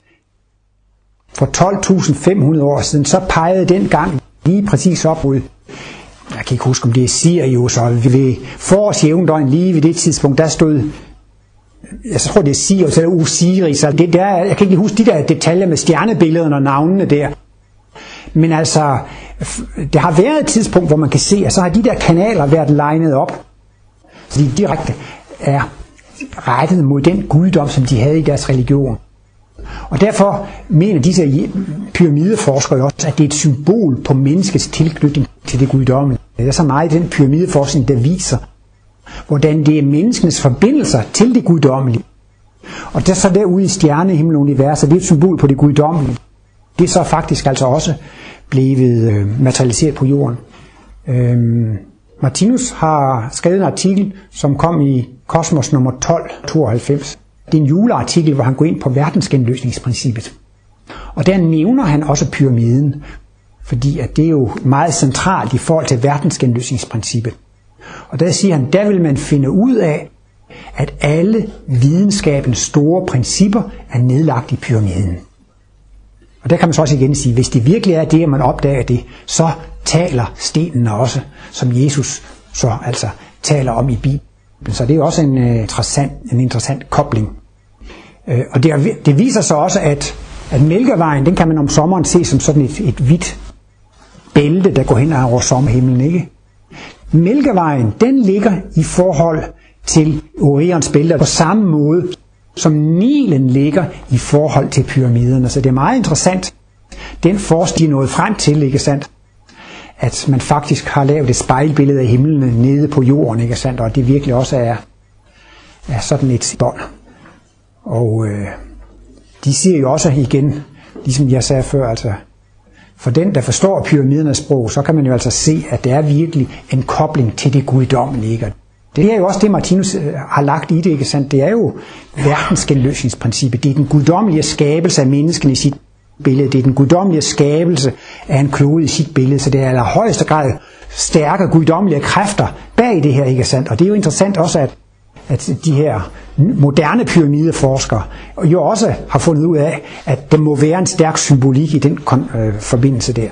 S1: for 12.500 år siden, så pegede den gang lige præcis op ud. Jeg kan ikke huske, om det er Sirius, og ved forårs jævndøgn lige ved det tidspunkt, der stod jeg tror det er Sirius eller Osiris, altså det der, jeg kan ikke huske de der detaljer med stjernebillederne og navnene der. Men altså, der har været et tidspunkt, hvor man kan se, at så har de der kanaler været legnet op, så de direkte er rettet mod den guddom, som de havde i deres religion. Og derfor mener disse pyramideforskere også, at det er et symbol på menneskets tilknytning til det guddommelige. Der er så meget i den pyramideforskning, der viser, hvordan det er menneskenes forbindelser til det guddommelige. Og der så derude i stjernehimmeluniverset, det er et symbol på det guddommelige. Det er så faktisk altså også blevet øh, materialiseret på jorden. Øhm, Martinus har skrevet en artikel, som kom i Kosmos nummer 1292. Det er en juleartikel, hvor han går ind på verdensgenløsningsprincippet. Og der nævner han også pyramiden, fordi at det er jo meget centralt i forhold til verdensgenløsningsprincippet. Og der siger han, der vil man finde ud af, at alle videnskabens store principper er nedlagt i pyramiden. Og der kan man så også igen sige, hvis det virkelig er det, at man opdager det, så taler stenene også, som Jesus så altså taler om i Bibelen. Så det er jo også en øh, interessant, en interessant kobling. Øh, og det, det viser sig også, at, at Mælkevejen, den kan man om sommeren se som sådan et, et hvidt bælte, der går hen over sommerhimlen, ikke? Mælkevejen, den ligger i forhold til Orions bælte på samme måde, som Nilen ligger i forhold til pyramiderne. Så det er meget interessant, den forskning nåede frem til, ikke sandt? at man faktisk har lavet et spejlbillede af himlen nede på jorden, ikke sandt? og det virkelig også er, er sådan et bånd. Og øh, de siger jo også igen, ligesom jeg sagde før, altså, for den, der forstår pyramidernes sprog, så kan man jo altså se, at det er virkelig en kobling til det guddommelige. Det er jo også det, Martinus øh, har lagt i det, ikke sandt? Det er jo verdensgenløsningsprincippet. Det er den guddommelige skabelse af menneskene i sit billede. Det er den guddommelige skabelse af en klode i sit billede. Så det er i højeste grad stærke guddommelige kræfter bag det her, ikke sandt? Og det er jo interessant også, at, at de her moderne pyramideforskere jo også har fundet ud af, at der må være en stærk symbolik i den øh, forbindelse der.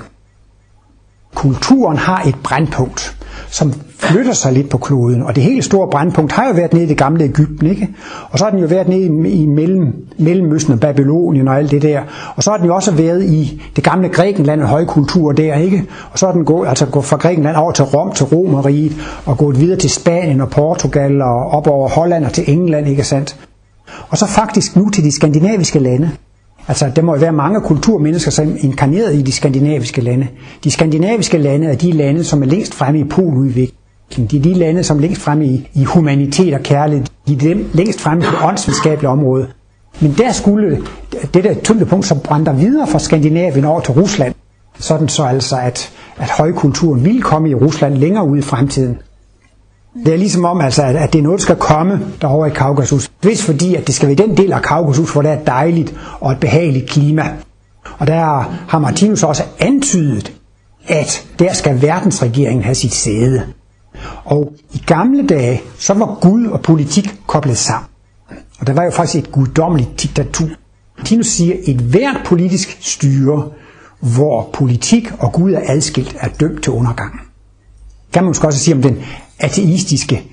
S1: Kulturen har et brandpunkt som flytter sig lidt på kloden. Og det helt store brandpunkt har jo været nede i det gamle Ægypten, ikke? Og så har den jo været nede i, mellem, Mellemøsten og Babylonien og alt det der. Og så har den jo også været i det gamle Grækenland og højkultur der, ikke? Og så har den gået, altså gået fra Grækenland over til Rom, til Romeriet, og gået videre til Spanien og Portugal og op over Holland og til England, ikke sandt? Og så faktisk nu til de skandinaviske lande. Altså, der må være mange kulturmennesker, som er inkarneret i de skandinaviske lande. De skandinaviske lande er de lande, som er længst fremme i poludviklingen. De er de lande, som er længst fremme i, i humanitet og kærlighed. De er dem længst fremme på det åndsvidenskabelige område. Men der skulle det der tyngdepunkt, som brænder videre fra Skandinavien over til Rusland, sådan så altså, at, at højkulturen vil komme i Rusland længere ud i fremtiden. Det er ligesom om, altså, at, at det er noget, der skal komme derovre i Kaukasus. Hvis fordi, at det skal være den del af Kaukasus, hvor der er dejligt og et behageligt klima. Og der har Martinus også antydet, at der skal verdensregeringen have sit sæde. Og i gamle dage, så var Gud og politik koblet sammen. Og der var jo faktisk et guddommeligt diktatur. Martinus siger, at et hvert politisk styre, hvor politik og Gud er adskilt, er dømt til undergang. Kan man måske også sige om den ateistiske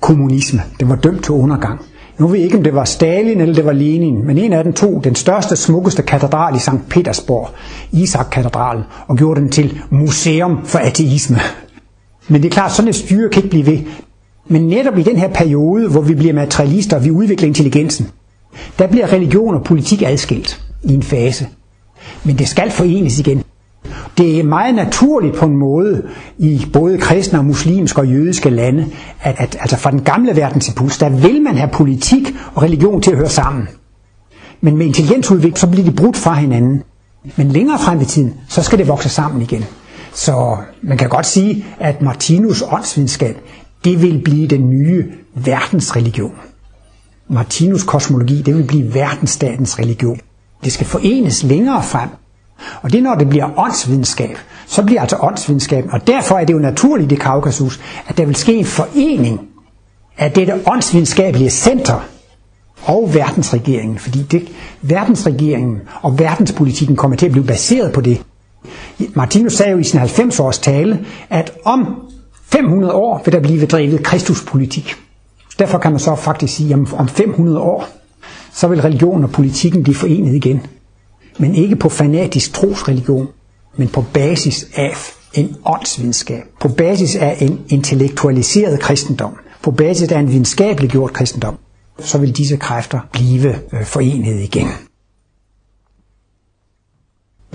S1: kommunisme. Den var dømt til undergang. Nu ved jeg ikke, om det var Stalin eller det var Lenin, men en af dem tog den største, smukkeste katedral i St. Petersborg, Isak-katedralen, og gjorde den til museum for ateisme. Men det er klart, sådan et styre kan ikke blive ved. Men netop i den her periode, hvor vi bliver materialister, og vi udvikler intelligensen, der bliver religion og politik adskilt i en fase. Men det skal forenes igen. Det er meget naturligt på en måde i både kristne og muslimske og jødiske lande, at, at altså fra den gamle verdensimpuls, der vil man have politik og religion til at høre sammen. Men med intelligensudvikling, så bliver de brudt fra hinanden. Men længere frem i tiden, så skal det vokse sammen igen. Så man kan godt sige, at Martinus åndsvidenskab, det vil blive den nye verdensreligion. Martinus kosmologi, det vil blive verdensstatens religion. Det skal forenes længere frem. Og det når det bliver åndsvidenskab, så bliver altså åndsvidenskaben, og derfor er det jo naturligt i Kaukasus, at der vil ske en forening af dette åndsvidenskabelige center og verdensregeringen, fordi det, verdensregeringen og verdenspolitikken kommer til at blive baseret på det. Martinus sagde jo i sin 90-års tale, at om 500 år vil der blive drevet kristuspolitik. Derfor kan man så faktisk sige, at om 500 år, så vil religion og politikken blive forenet igen men ikke på fanatisk trosreligion, men på basis af en åndsvidenskab, på basis af en intellektualiseret kristendom, på basis af en videnskabelig gjort kristendom. så vil disse kræfter blive øh, forenet igen.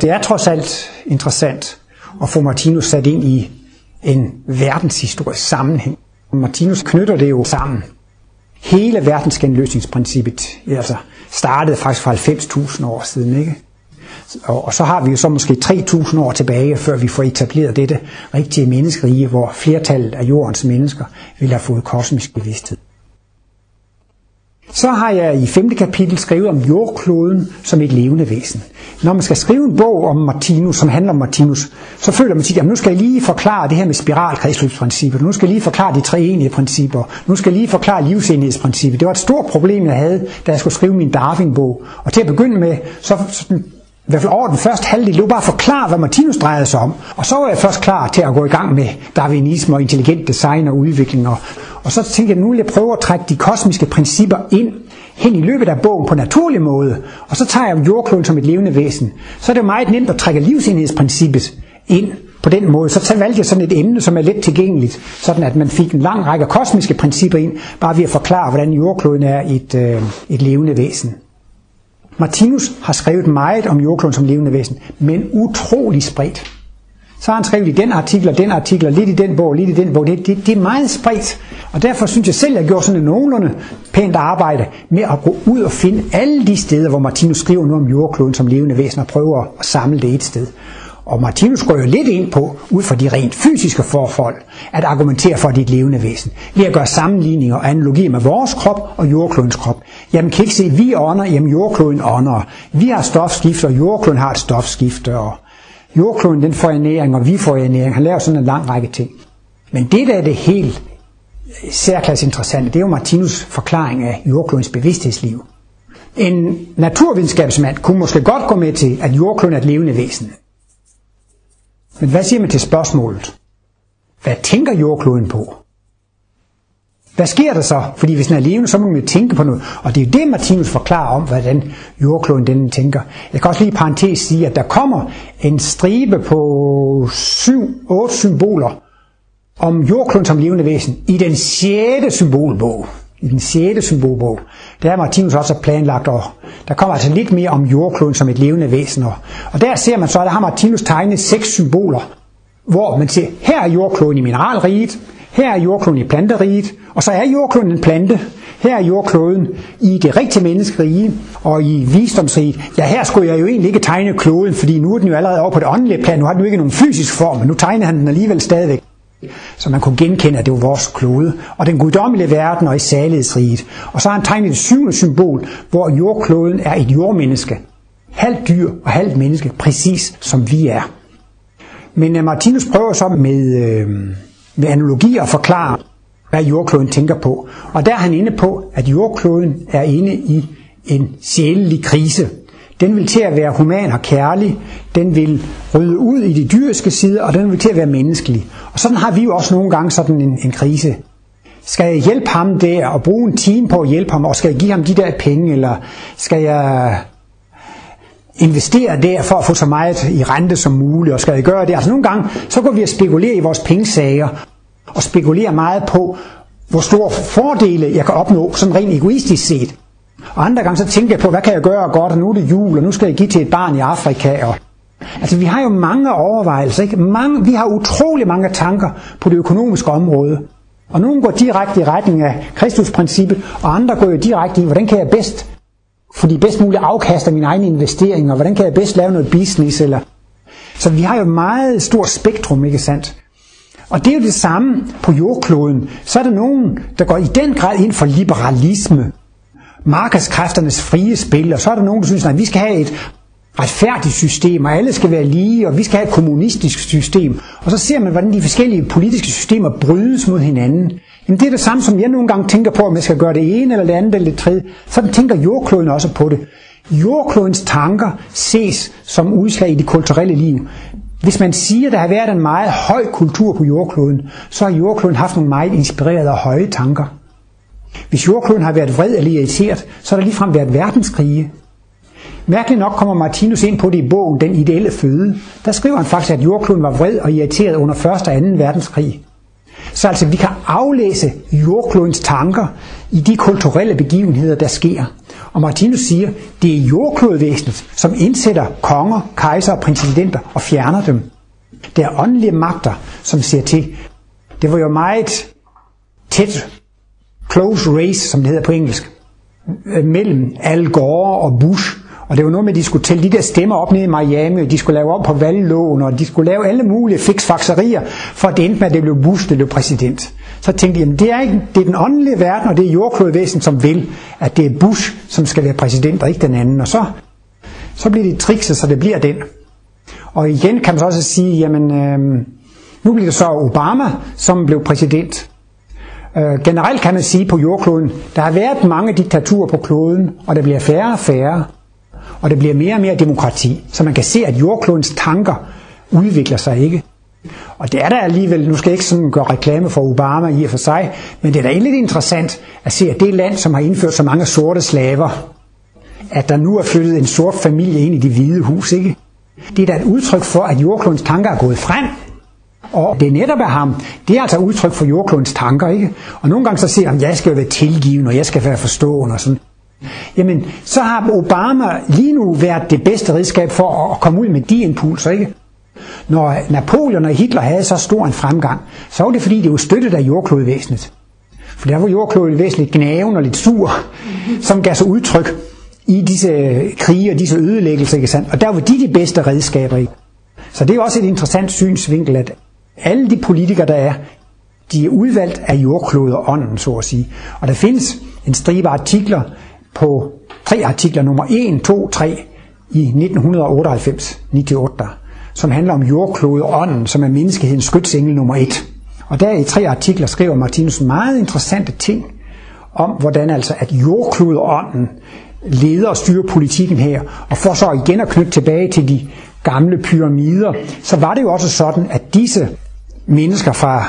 S1: Det er trods alt interessant at få Martinus sat ind i en verdenshistorisk sammenhæng. Martinus knytter det jo sammen. Hele verdensgenløsningsprincippet altså startede faktisk for 90.000 år siden. Ikke? Og, og så har vi jo så måske 3.000 år tilbage, før vi får etableret dette rigtige menneskerige, hvor flertallet af jordens mennesker vil have fået kosmisk bevidsthed. Så har jeg i 5. kapitel skrevet om jordkloden som et levende væsen. Når man skal skrive en bog om Martinus, som handler om Martinus, så føler man sig, at nu skal jeg lige forklare det her med spiralkredsløbsprincippet, nu skal jeg lige forklare de tre enige principper, nu skal jeg lige forklare livsenighedsprincippet. Det var et stort problem, jeg havde, da jeg skulle skrive min Darwin-bog. Og til at begynde med, så i hvert fald over den første halvdel, det var bare at forklare, hvad Martinus drejede sig om. Og så var jeg først klar til at gå i gang med darwinisme og intelligent design og udvikling. Og, og så tænkte jeg, nu vil jeg prøve at trække de kosmiske principper ind hen i løbet af bogen på naturlig måde. Og så tager jeg jordkloden som et levende væsen. Så er det meget nemt at trække livsenhedsprincippet ind på den måde. Så valgte jeg sådan et emne, som er let tilgængeligt, sådan at man fik en lang række kosmiske principper ind, bare ved at forklare, hvordan jordkloden er et, øh, et levende væsen. Martinus har skrevet meget om jordkloden som levende væsen, men utrolig spredt. Så har han skrevet i den artikel og den artikel, og lidt i den bog, lidt i den bog. Det, det, det er meget spredt. Og derfor synes jeg selv, at jeg gjorde sådan en nogenlunde pænt arbejde med at gå ud og finde alle de steder, hvor Martinus skriver noget om jordkloden som levende væsen, og prøve at samle det et sted. Og Martinus går jo lidt ind på, ud fra de rent fysiske forhold, at argumentere for dit levende væsen. Ved at gøre sammenligninger og analogier med vores krop og jordklodens krop. Jamen kan ikke se, vi ånder, jamen jordkloden ånder. Vi har stofskifte, og jordkloden har et stofskifte, og jordkloden den får ernæring, og vi får ernæring. Han laver sådan en lang række ting. Men det der er det helt særklasse interessante, det er jo Martinus forklaring af jordklodens bevidsthedsliv. En naturvidenskabsmand kunne måske godt gå med til, at jordkloden er et levende væsen. Men hvad siger man til spørgsmålet? Hvad tænker jordkloden på? Hvad sker der så? Fordi hvis den er levende, så må man jo tænke på noget. Og det er det, Martinus forklarer om, hvordan jordkloden den tænker. Jeg kan også lige i parentes sige, at der kommer en stribe på 7-8 symboler om jordkloden som levende væsen i den sjette symbolbog. I den 6. symbolbog. Der er Martinus også planlagt, og der kommer altså lidt mere om jordkloden som et levende væsen. Og der ser man så, at der har Martinus tegnet seks symboler, hvor man ser, her er jordkloden i mineralriget, her er jordkloden i planteriget, og så er jordkloden en plante. Her er jordkloden i det rigtige menneskerige og i visdomsriget. Ja, her skulle jeg jo egentlig ikke tegne kloden, fordi nu er den jo allerede over på det åndelige plan. Nu har den jo ikke nogen fysisk form, men nu tegner han den alligevel stadigvæk. Så man kunne genkende, at det var vores klode. Og den guddommelige verden og i salighedsriget. Og så har han tegnet et syvende symbol, hvor jordkloden er et jordmenneske. Halvt dyr og halvt menneske, præcis som vi er. Men øh, Martinus prøver så med, øh, med analogi at forklare, hvad jordkloden tænker på. Og der er han inde på, at jordkloden er inde i en sjælelig krise. Den vil til at være human og kærlig, den vil rydde ud i de dyriske sider, og den vil til at være menneskelig. Og sådan har vi jo også nogle gange sådan en, en krise. Skal jeg hjælpe ham der og bruge en time på at hjælpe ham, og skal jeg give ham de der penge, eller skal jeg investere der for at få så meget i rente som muligt, og skal jeg gøre det? Altså nogle gange, så går vi og spekulerer i vores pengesager, og spekulerer meget på, hvor store fordele jeg kan opnå, sådan rent egoistisk set. Og andre gange så tænker jeg på, hvad kan jeg gøre godt, og nu er det jul, og nu skal jeg give til et barn i Afrika. Og altså vi har jo mange overvejelser, ikke? Mange, vi har utrolig mange tanker på det økonomiske område. Og nogle går direkte i retning af Kristusprincippet, og andre går jo direkte i, hvordan kan jeg bedst fordi bedst muligt afkaster mine egne investeringer, hvordan kan jeg bedst lave noget business, eller... Så vi har jo et meget stort spektrum, ikke sandt? Og det er jo det samme på jordkloden. Så er der nogen, der går i den grad ind for liberalisme, markedskræfternes frie spil, og så er der nogen, der synes, at vi skal have et retfærdigt system, og alle skal være lige, og vi skal have et kommunistisk system. Og så ser man, hvordan de forskellige politiske systemer brydes mod hinanden. Jamen det er det samme, som jeg nogle gange tænker på, om jeg skal gøre det ene eller det andet eller det tredje. Sådan tænker jordkloden også på det. Jordklodens tanker ses som udslag i det kulturelle liv. Hvis man siger, at der har været en meget høj kultur på jordkloden, så har jordkloden haft nogle meget inspirerede og høje tanker. Hvis jordkloden har været vred eller irriteret, så har der ligefrem været verdenskrige. Mærkeligt nok kommer Martinus ind på det i bogen Den ideelle føde. Der skriver han faktisk, at jordkloden var vred og irriteret under 1. og 2. verdenskrig. Så altså, vi kan aflæse jordklodens tanker i de kulturelle begivenheder, der sker. Og Martinus siger, det er jordklodvæsenet, som indsætter konger, kejser og præsidenter og fjerner dem. Det er åndelige magter, som ser til. Det var jo meget tæt, close race, som det hedder på engelsk, øh, mellem Al Gore og Bush. Og det var noget med, at de skulle tælle de der stemmer op nede i Miami, og de skulle lave op på valgloven, og de skulle lave alle mulige fiksfakserier, for at det endte med, at det blev Bush, det blev præsident. Så tænkte de, jamen det er, ikke, det er den åndelige verden, og det er jordklodvæsen, som vil, at det er Bush, som skal være præsident, og ikke den anden. Og så, så bliver det trikset, så det bliver den. Og igen kan man så også sige, jamen øh, nu bliver det så Obama, som blev præsident. Øh, generelt kan man sige på jordkloden, der har været mange diktaturer på kloden, og der bliver færre og færre, og der bliver mere og mere demokrati. Så man kan se, at jordklodens tanker udvikler sig ikke. Og det er der alligevel, nu skal jeg ikke sådan gøre reklame for Obama i og for sig, men det er da lidt interessant at se, at det land, som har indført så mange sorte slaver, at der nu er flyttet en sort familie ind i det hvide hus, ikke? Det er da et udtryk for, at jordklodens tanker er gået frem. Og det er netop af ham, det er altså udtryk for jordklodens tanker, ikke? Og nogle gange så siger han, jeg skal jo være tilgivende, og jeg skal være forstående og sådan. Jamen, så har Obama lige nu været det bedste redskab for at komme ud med de impulser, ikke? Når Napoleon og Hitler havde så stor en fremgang, så var det fordi, det var støttet af jordklodvæsenet. For der var jordklodvæsenet lidt gnaven og lidt sur, som gav sig udtryk i disse øh, krige og disse ødelæggelser, ikke sandt? Og der var de de bedste redskaber i. Så det er også et interessant synsvinkel, at alle de politikere, der er, de er udvalgt af jordkloder ånden, så at sige. Og der findes en stribe artikler på tre artikler, nummer 1, 2, 3 i 1998, 98, som handler om jordklode ånden, som er menneskehedens skytsengel nummer 1. Og der i tre artikler skriver Martinus meget interessante ting om, hvordan altså at jordklode ånden leder og styrer politikken her. Og for så igen at knytte tilbage til de gamle pyramider, så var det jo også sådan, at disse mennesker fra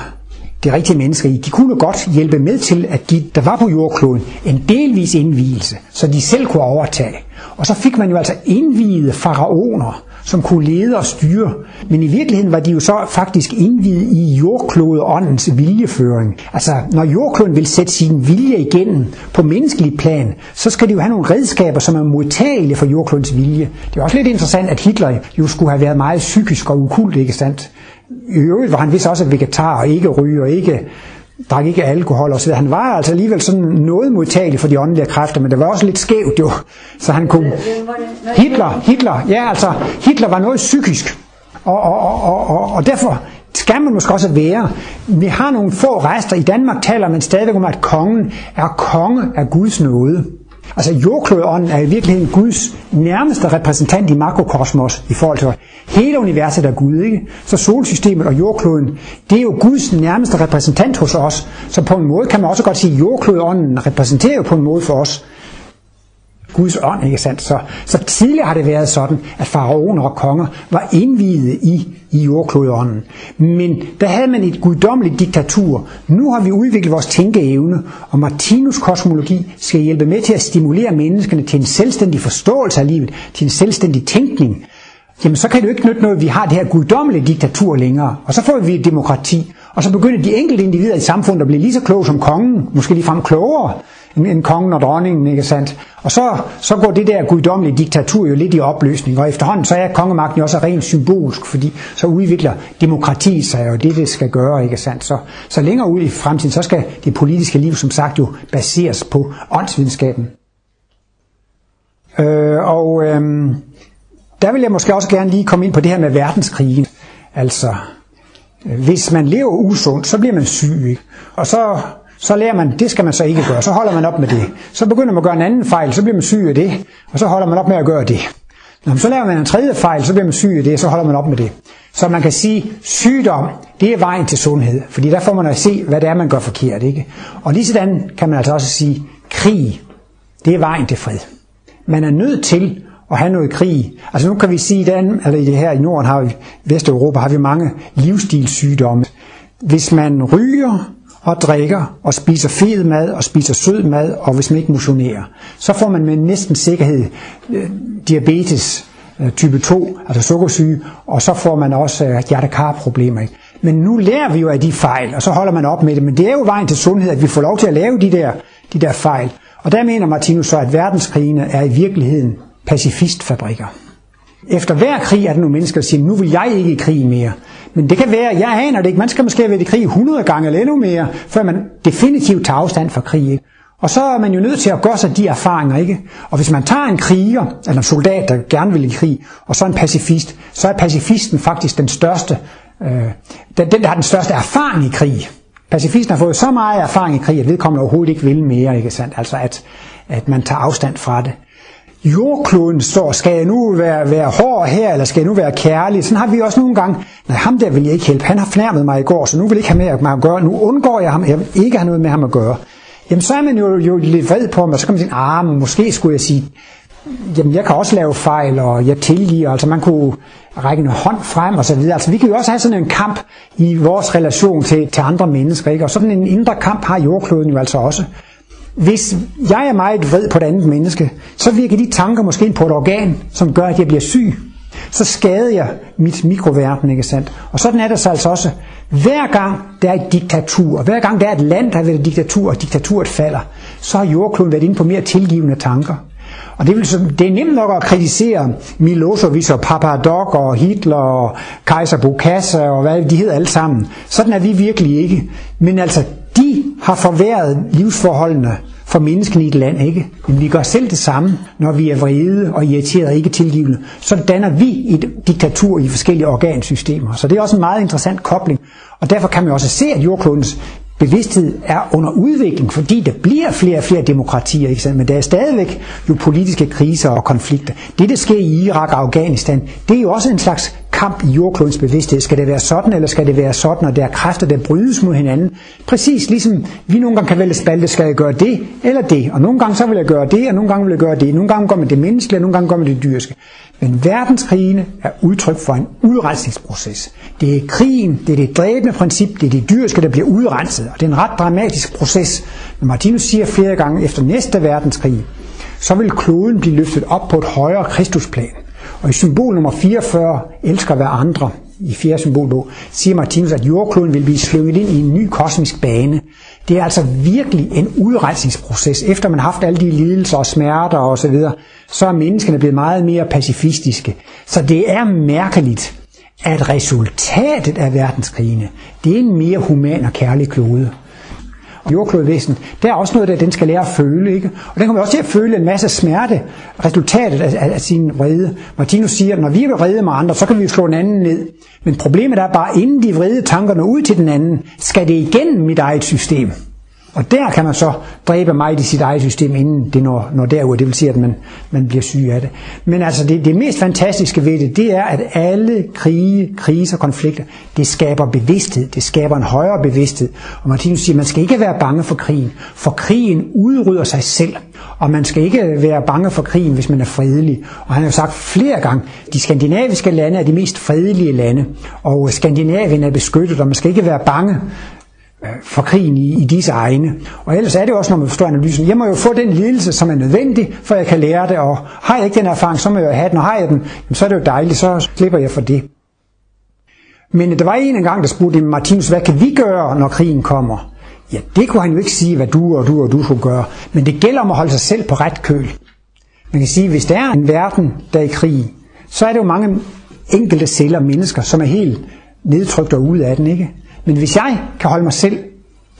S1: de rigtige mennesker i, de kunne godt hjælpe med til, at de, der var på jordkloden, en delvis indvielse, så de selv kunne overtage. Og så fik man jo altså indviede faraoner, som kunne lede og styre. Men i virkeligheden var de jo så faktisk indvidet i jordklodeåndens viljeføring. Altså, når jordkloden vil sætte sin vilje igennem på menneskelig plan, så skal de jo have nogle redskaber, som er modtagelige for jordklodens vilje. Det er også lidt interessant, at Hitler jo skulle have været meget psykisk og ukult, ikke sandt? I øvrigt var han vist også vegetar og ikke ryger og ikke drak ikke alkohol og så Han var altså alligevel sådan noget modtagelig for de åndelige kræfter, men det var også lidt skævt jo. Så han kunne... Hitler, Hitler, ja altså, Hitler var noget psykisk. Og, og, og, og, og derfor skal man måske også være. Vi har nogle få rester. I Danmark taler man stadig om, at kongen er konge af Guds nåde. Altså jordklodånden er i virkeligheden Guds nærmeste repræsentant i makrokosmos i forhold til hele universet er Gud, ikke? Så solsystemet og jordkloden, det er jo Guds nærmeste repræsentant hos os. Så på en måde kan man også godt sige, at jordklodånden repræsenterer jo på en måde for os Guds ånd, ikke sandt? Så, så tidligere har det været sådan, at faraoner og konger var indviede i, i jordklodånden. Men der havde man et guddommeligt diktatur. Nu har vi udviklet vores tænkeevne, og Martinus kosmologi skal hjælpe med til at stimulere menneskene til en selvstændig forståelse af livet, til en selvstændig tænkning. Jamen så kan det jo ikke nytte noget, at vi har det her guddommelige diktatur længere. Og så får vi et demokrati. Og så begynder de enkelte individer i samfundet at blive lige så kloge som kongen, måske ligefrem klogere end, end kongen og dronningen, ikke sandt? Og så, så går det der guddommelige diktatur jo lidt i opløsning, og efterhånden så er kongemagten jo også rent symbolsk, fordi så udvikler demokrati sig, og det det skal gøre, ikke sandt? Så, så længere ud i fremtiden, så skal det politiske liv, som sagt, jo baseres på åndsvidenskaben. Øh, og øh, der vil jeg måske også gerne lige komme ind på det her med verdenskrigen. Altså, øh, hvis man lever usundt, så bliver man syg, ikke? Og så så lærer man, det skal man så ikke gøre, så holder man op med det. Så begynder man at gøre en anden fejl, så bliver man syg af det, og så holder man op med at gøre det. Når så laver man en tredje fejl, så bliver man syg af det, og så holder man op med det. Så man kan sige, sygdom, det er vejen til sundhed, fordi der får man at se, hvad det er, man gør forkert. Ikke? Og lige sådan kan man altså også sige, krig, det er vejen til fred. Man er nødt til at have noget krig. Altså nu kan vi sige, den, eller i det her i Norden har vi, Vesteuropa har vi mange livsstilssygdomme. Hvis man ryger, og drikker og spiser fed mad og spiser sød mad, og hvis man ikke motionerer, så får man med næsten sikkerhed øh, diabetes øh, type 2, altså sukkersyge, og så får man også øh, hjertekarproblemer. Men nu lærer vi jo af de fejl, og så holder man op med det. Men det er jo vejen til sundhed, at vi får lov til at lave de der, de der fejl. Og der mener Martinus så, at verdenskrigene er i virkeligheden pacifistfabrikker. Efter hver krig er der nogle mennesker, der siger, nu vil jeg ikke i krig mere. Men det kan være, jeg aner det ikke, man skal måske have været i krig 100 gange eller endnu mere, før man definitivt tager afstand fra krig. Ikke? Og så er man jo nødt til at gøre sig de erfaringer, ikke? Og hvis man tager en kriger, eller en soldat, der gerne vil i krig, og så en pacifist, så er pacifisten faktisk den største, øh, den, den, der har den største erfaring i krig. Pacifisten har fået så meget erfaring i krig, at vedkommende overhovedet ikke vil mere, ikke sandt? Altså at, at man tager afstand fra det jordkloden står, skal jeg nu være, være hård her, eller skal jeg nu være kærlig? Sådan har vi også nogle gange, nej, ham der vil jeg ikke hjælpe, han har fornærmet mig i går, så nu vil jeg ikke have med at gøre, nu undgår jeg ham, jeg vil ikke have noget med ham at gøre. Jamen så er man jo, jo lidt vred på ham, og så kan man sige, ah, men måske skulle jeg sige, jamen jeg kan også lave fejl, og jeg tilgiver, altså man kunne række en hånd frem og så videre. Altså vi kan jo også have sådan en kamp i vores relation til, til andre mennesker, ikke? og sådan en indre kamp har jordkloden jo altså også. Hvis jeg er meget vred på et andet menneske, så virker de tanker måske ind på et organ, som gør, at jeg bliver syg. Så skader jeg mit mikroverden, ikke sandt? Og sådan er det så altså også. Hver gang der er et diktatur, hver gang der er et land, der har været et diktatur, og diktaturet falder, så har jordkloden været inde på mere tilgivende tanker. Og det, vil, det er nemt nok at kritisere Milosevic og Papadok og Hitler og Kaiser Bokassa og hvad de hedder alle sammen. Sådan er vi virkelig ikke. Men altså, de har forværret livsforholdene for menneskene i et land, ikke? Men vi gør selv det samme, når vi er vrede og irriterede og ikke tilgivende. Så danner vi et diktatur i forskellige organsystemer. Så det er også en meget interessant kobling. Og derfor kan man også se, at jordklodens bevidsthed er under udvikling, fordi der bliver flere og flere demokratier, ikke sandt? men der er stadigvæk jo politiske kriser og konflikter. Det, der sker i Irak og Afghanistan, det er jo også en slags kamp i jordklodens bevidsthed. Skal det være sådan, eller skal det være sådan, og der er kræfter, der brydes mod hinanden? Præcis ligesom vi nogle gange kan vælge spalte, skal jeg gøre det eller det? Og nogle gange så vil jeg gøre det, og nogle gange vil jeg gøre det. Nogle gange går man det menneskelige, og nogle gange går man det dyrske. Men verdenskrigene er udtryk for en udrensningsproces. Det er krigen, det er det dræbende princip, det er det dyrske, der bliver udrenset. Og det er en ret dramatisk proces. Men Martinus siger flere gange, efter næste verdenskrig, så vil kloden blive løftet op på et højere kristusplan. Og i symbol nummer 44, elsker hver andre, i fjerde symbolbog, siger Martinus, at jordkloden vil blive slynget ind i en ny kosmisk bane. Det er altså virkelig en udrensningsproces. Efter man har haft alle de lidelser og smerter og så videre, så er menneskene blevet meget mere pacifistiske. Så det er mærkeligt, at resultatet af verdenskrigene, det er en mere human og kærlig klode jordklodvæsen, der er også noget, der den skal lære at føle. Ikke? Og den kommer også til at føle en masse smerte, resultatet af, af, af sin vrede. Martinus siger, at når vi er vrede med andre, så kan vi slå en anden ned. Men problemet er bare, inden de vrede tanker ud til den anden, skal det igennem mit eget system. Og der kan man så dræbe mig i sit eget system, inden det når, når derud. Det vil sige, at man, man bliver syg af det. Men altså det, det mest fantastiske ved det, det er, at alle krige, kriser og konflikter, det skaber bevidsthed. Det skaber en højere bevidsthed. Og Martinus siger, at man skal ikke være bange for krigen. For krigen udrydder sig selv. Og man skal ikke være bange for krigen, hvis man er fredelig. Og han har jo sagt flere gange, de skandinaviske lande er de mest fredelige lande. Og Skandinavien er beskyttet, og man skal ikke være bange Øh, for krigen i, i disse egne. Og ellers er det også, når man forstår analysen, jeg må jo få den lidelse, som er nødvendig, for jeg kan lære det, og har jeg ikke den erfaring, så må jeg jo have den, og har jeg den, så er det jo dejligt, så slipper jeg for det. Men der var en gang, der spurgte Martinus, hvad kan vi gøre, når krigen kommer? Ja, det kunne han jo ikke sige, hvad du og du og du skulle gøre, men det gælder om at holde sig selv på ret køl. Man kan sige, hvis der er en verden, der er i krig, så er det jo mange enkelte celler, mennesker, som er helt nedtrykt og ude af den, ikke? Men hvis jeg kan holde mig selv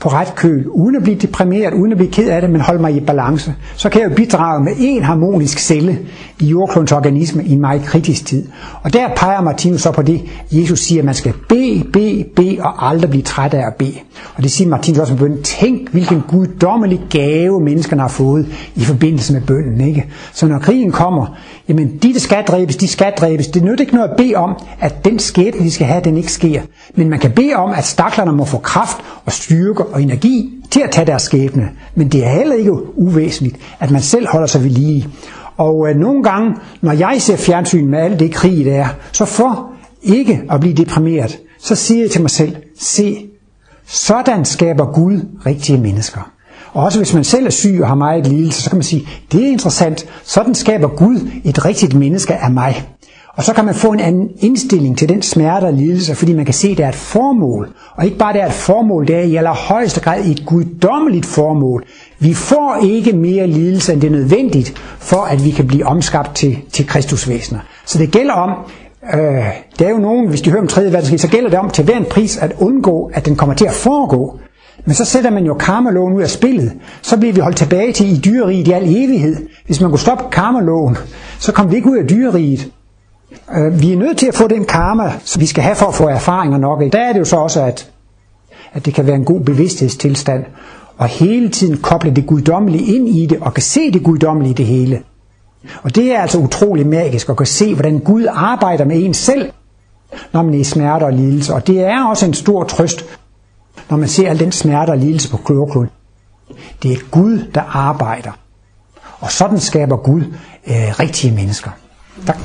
S1: på ret køl, uden at blive deprimeret, uden at blive ked af det, men holde mig i balance, så kan jeg jo bidrage med en harmonisk celle i jordklodens organisme i en meget kritisk tid. Og der peger Martinus så på det, Jesus siger, at man skal bede, bede, bede og aldrig blive træt af at bede. Og det siger Martinus også med bønnen. Tænk, hvilken guddommelig gave menneskerne har fået i forbindelse med bønnen. Ikke? Så når krigen kommer, jamen de, der skal dræbes, de skal dræbes. Det nytter ikke noget at bede om, at den skæbne, de skal have, den ikke sker. Men man kan bede om, at staklerne må få kraft og styrke og energi til at tage deres skæbne. Men det er heller ikke uvæsentligt, at man selv holder sig ved lige. Og øh, nogle gange, når jeg ser fjernsyn med alt det krig, der er, så for ikke at blive deprimeret, så siger jeg til mig selv, se, sådan skaber Gud rigtige mennesker. Og også hvis man selv er syg og har meget lidelse, så kan man sige, det er interessant, sådan skaber Gud et rigtigt menneske af mig. Og så kan man få en anden indstilling til den smerte og lidelse, fordi man kan se, at det er et formål. Og ikke bare det er et formål, det er i allerhøjeste grad et guddommeligt formål. Vi får ikke mere lidelse, end det er nødvendigt, for at vi kan blive omskabt til, til Kristusvæsener. Så det gælder om, øh, det er jo nogen, hvis de hører om 3. verdenskrig, så gælder det om til hver en pris at undgå, at den kommer til at foregå. Men så sætter man jo karmaloven ud af spillet. Så bliver vi holdt tilbage til i dyreriget i al evighed. Hvis man kunne stoppe karmaloven, så kom vi ikke ud af dyreriget. Øh, vi er nødt til at få den karma, som vi skal have for at få erfaringer nok. Der er det jo så også, at, at det kan være en god bevidsthedstilstand, og hele tiden koble det guddommelige ind i det, og kan se det guddommelige i det hele. Og det er altså utrolig magisk at kunne se, hvordan Gud arbejder med en selv, når man er i smerte og lidelse. Og det er også en stor trøst, når man ser al den smerte og lidelse på klogklod. Det er Gud, der arbejder. Og sådan skaber Gud øh, rigtige mennesker. Tak.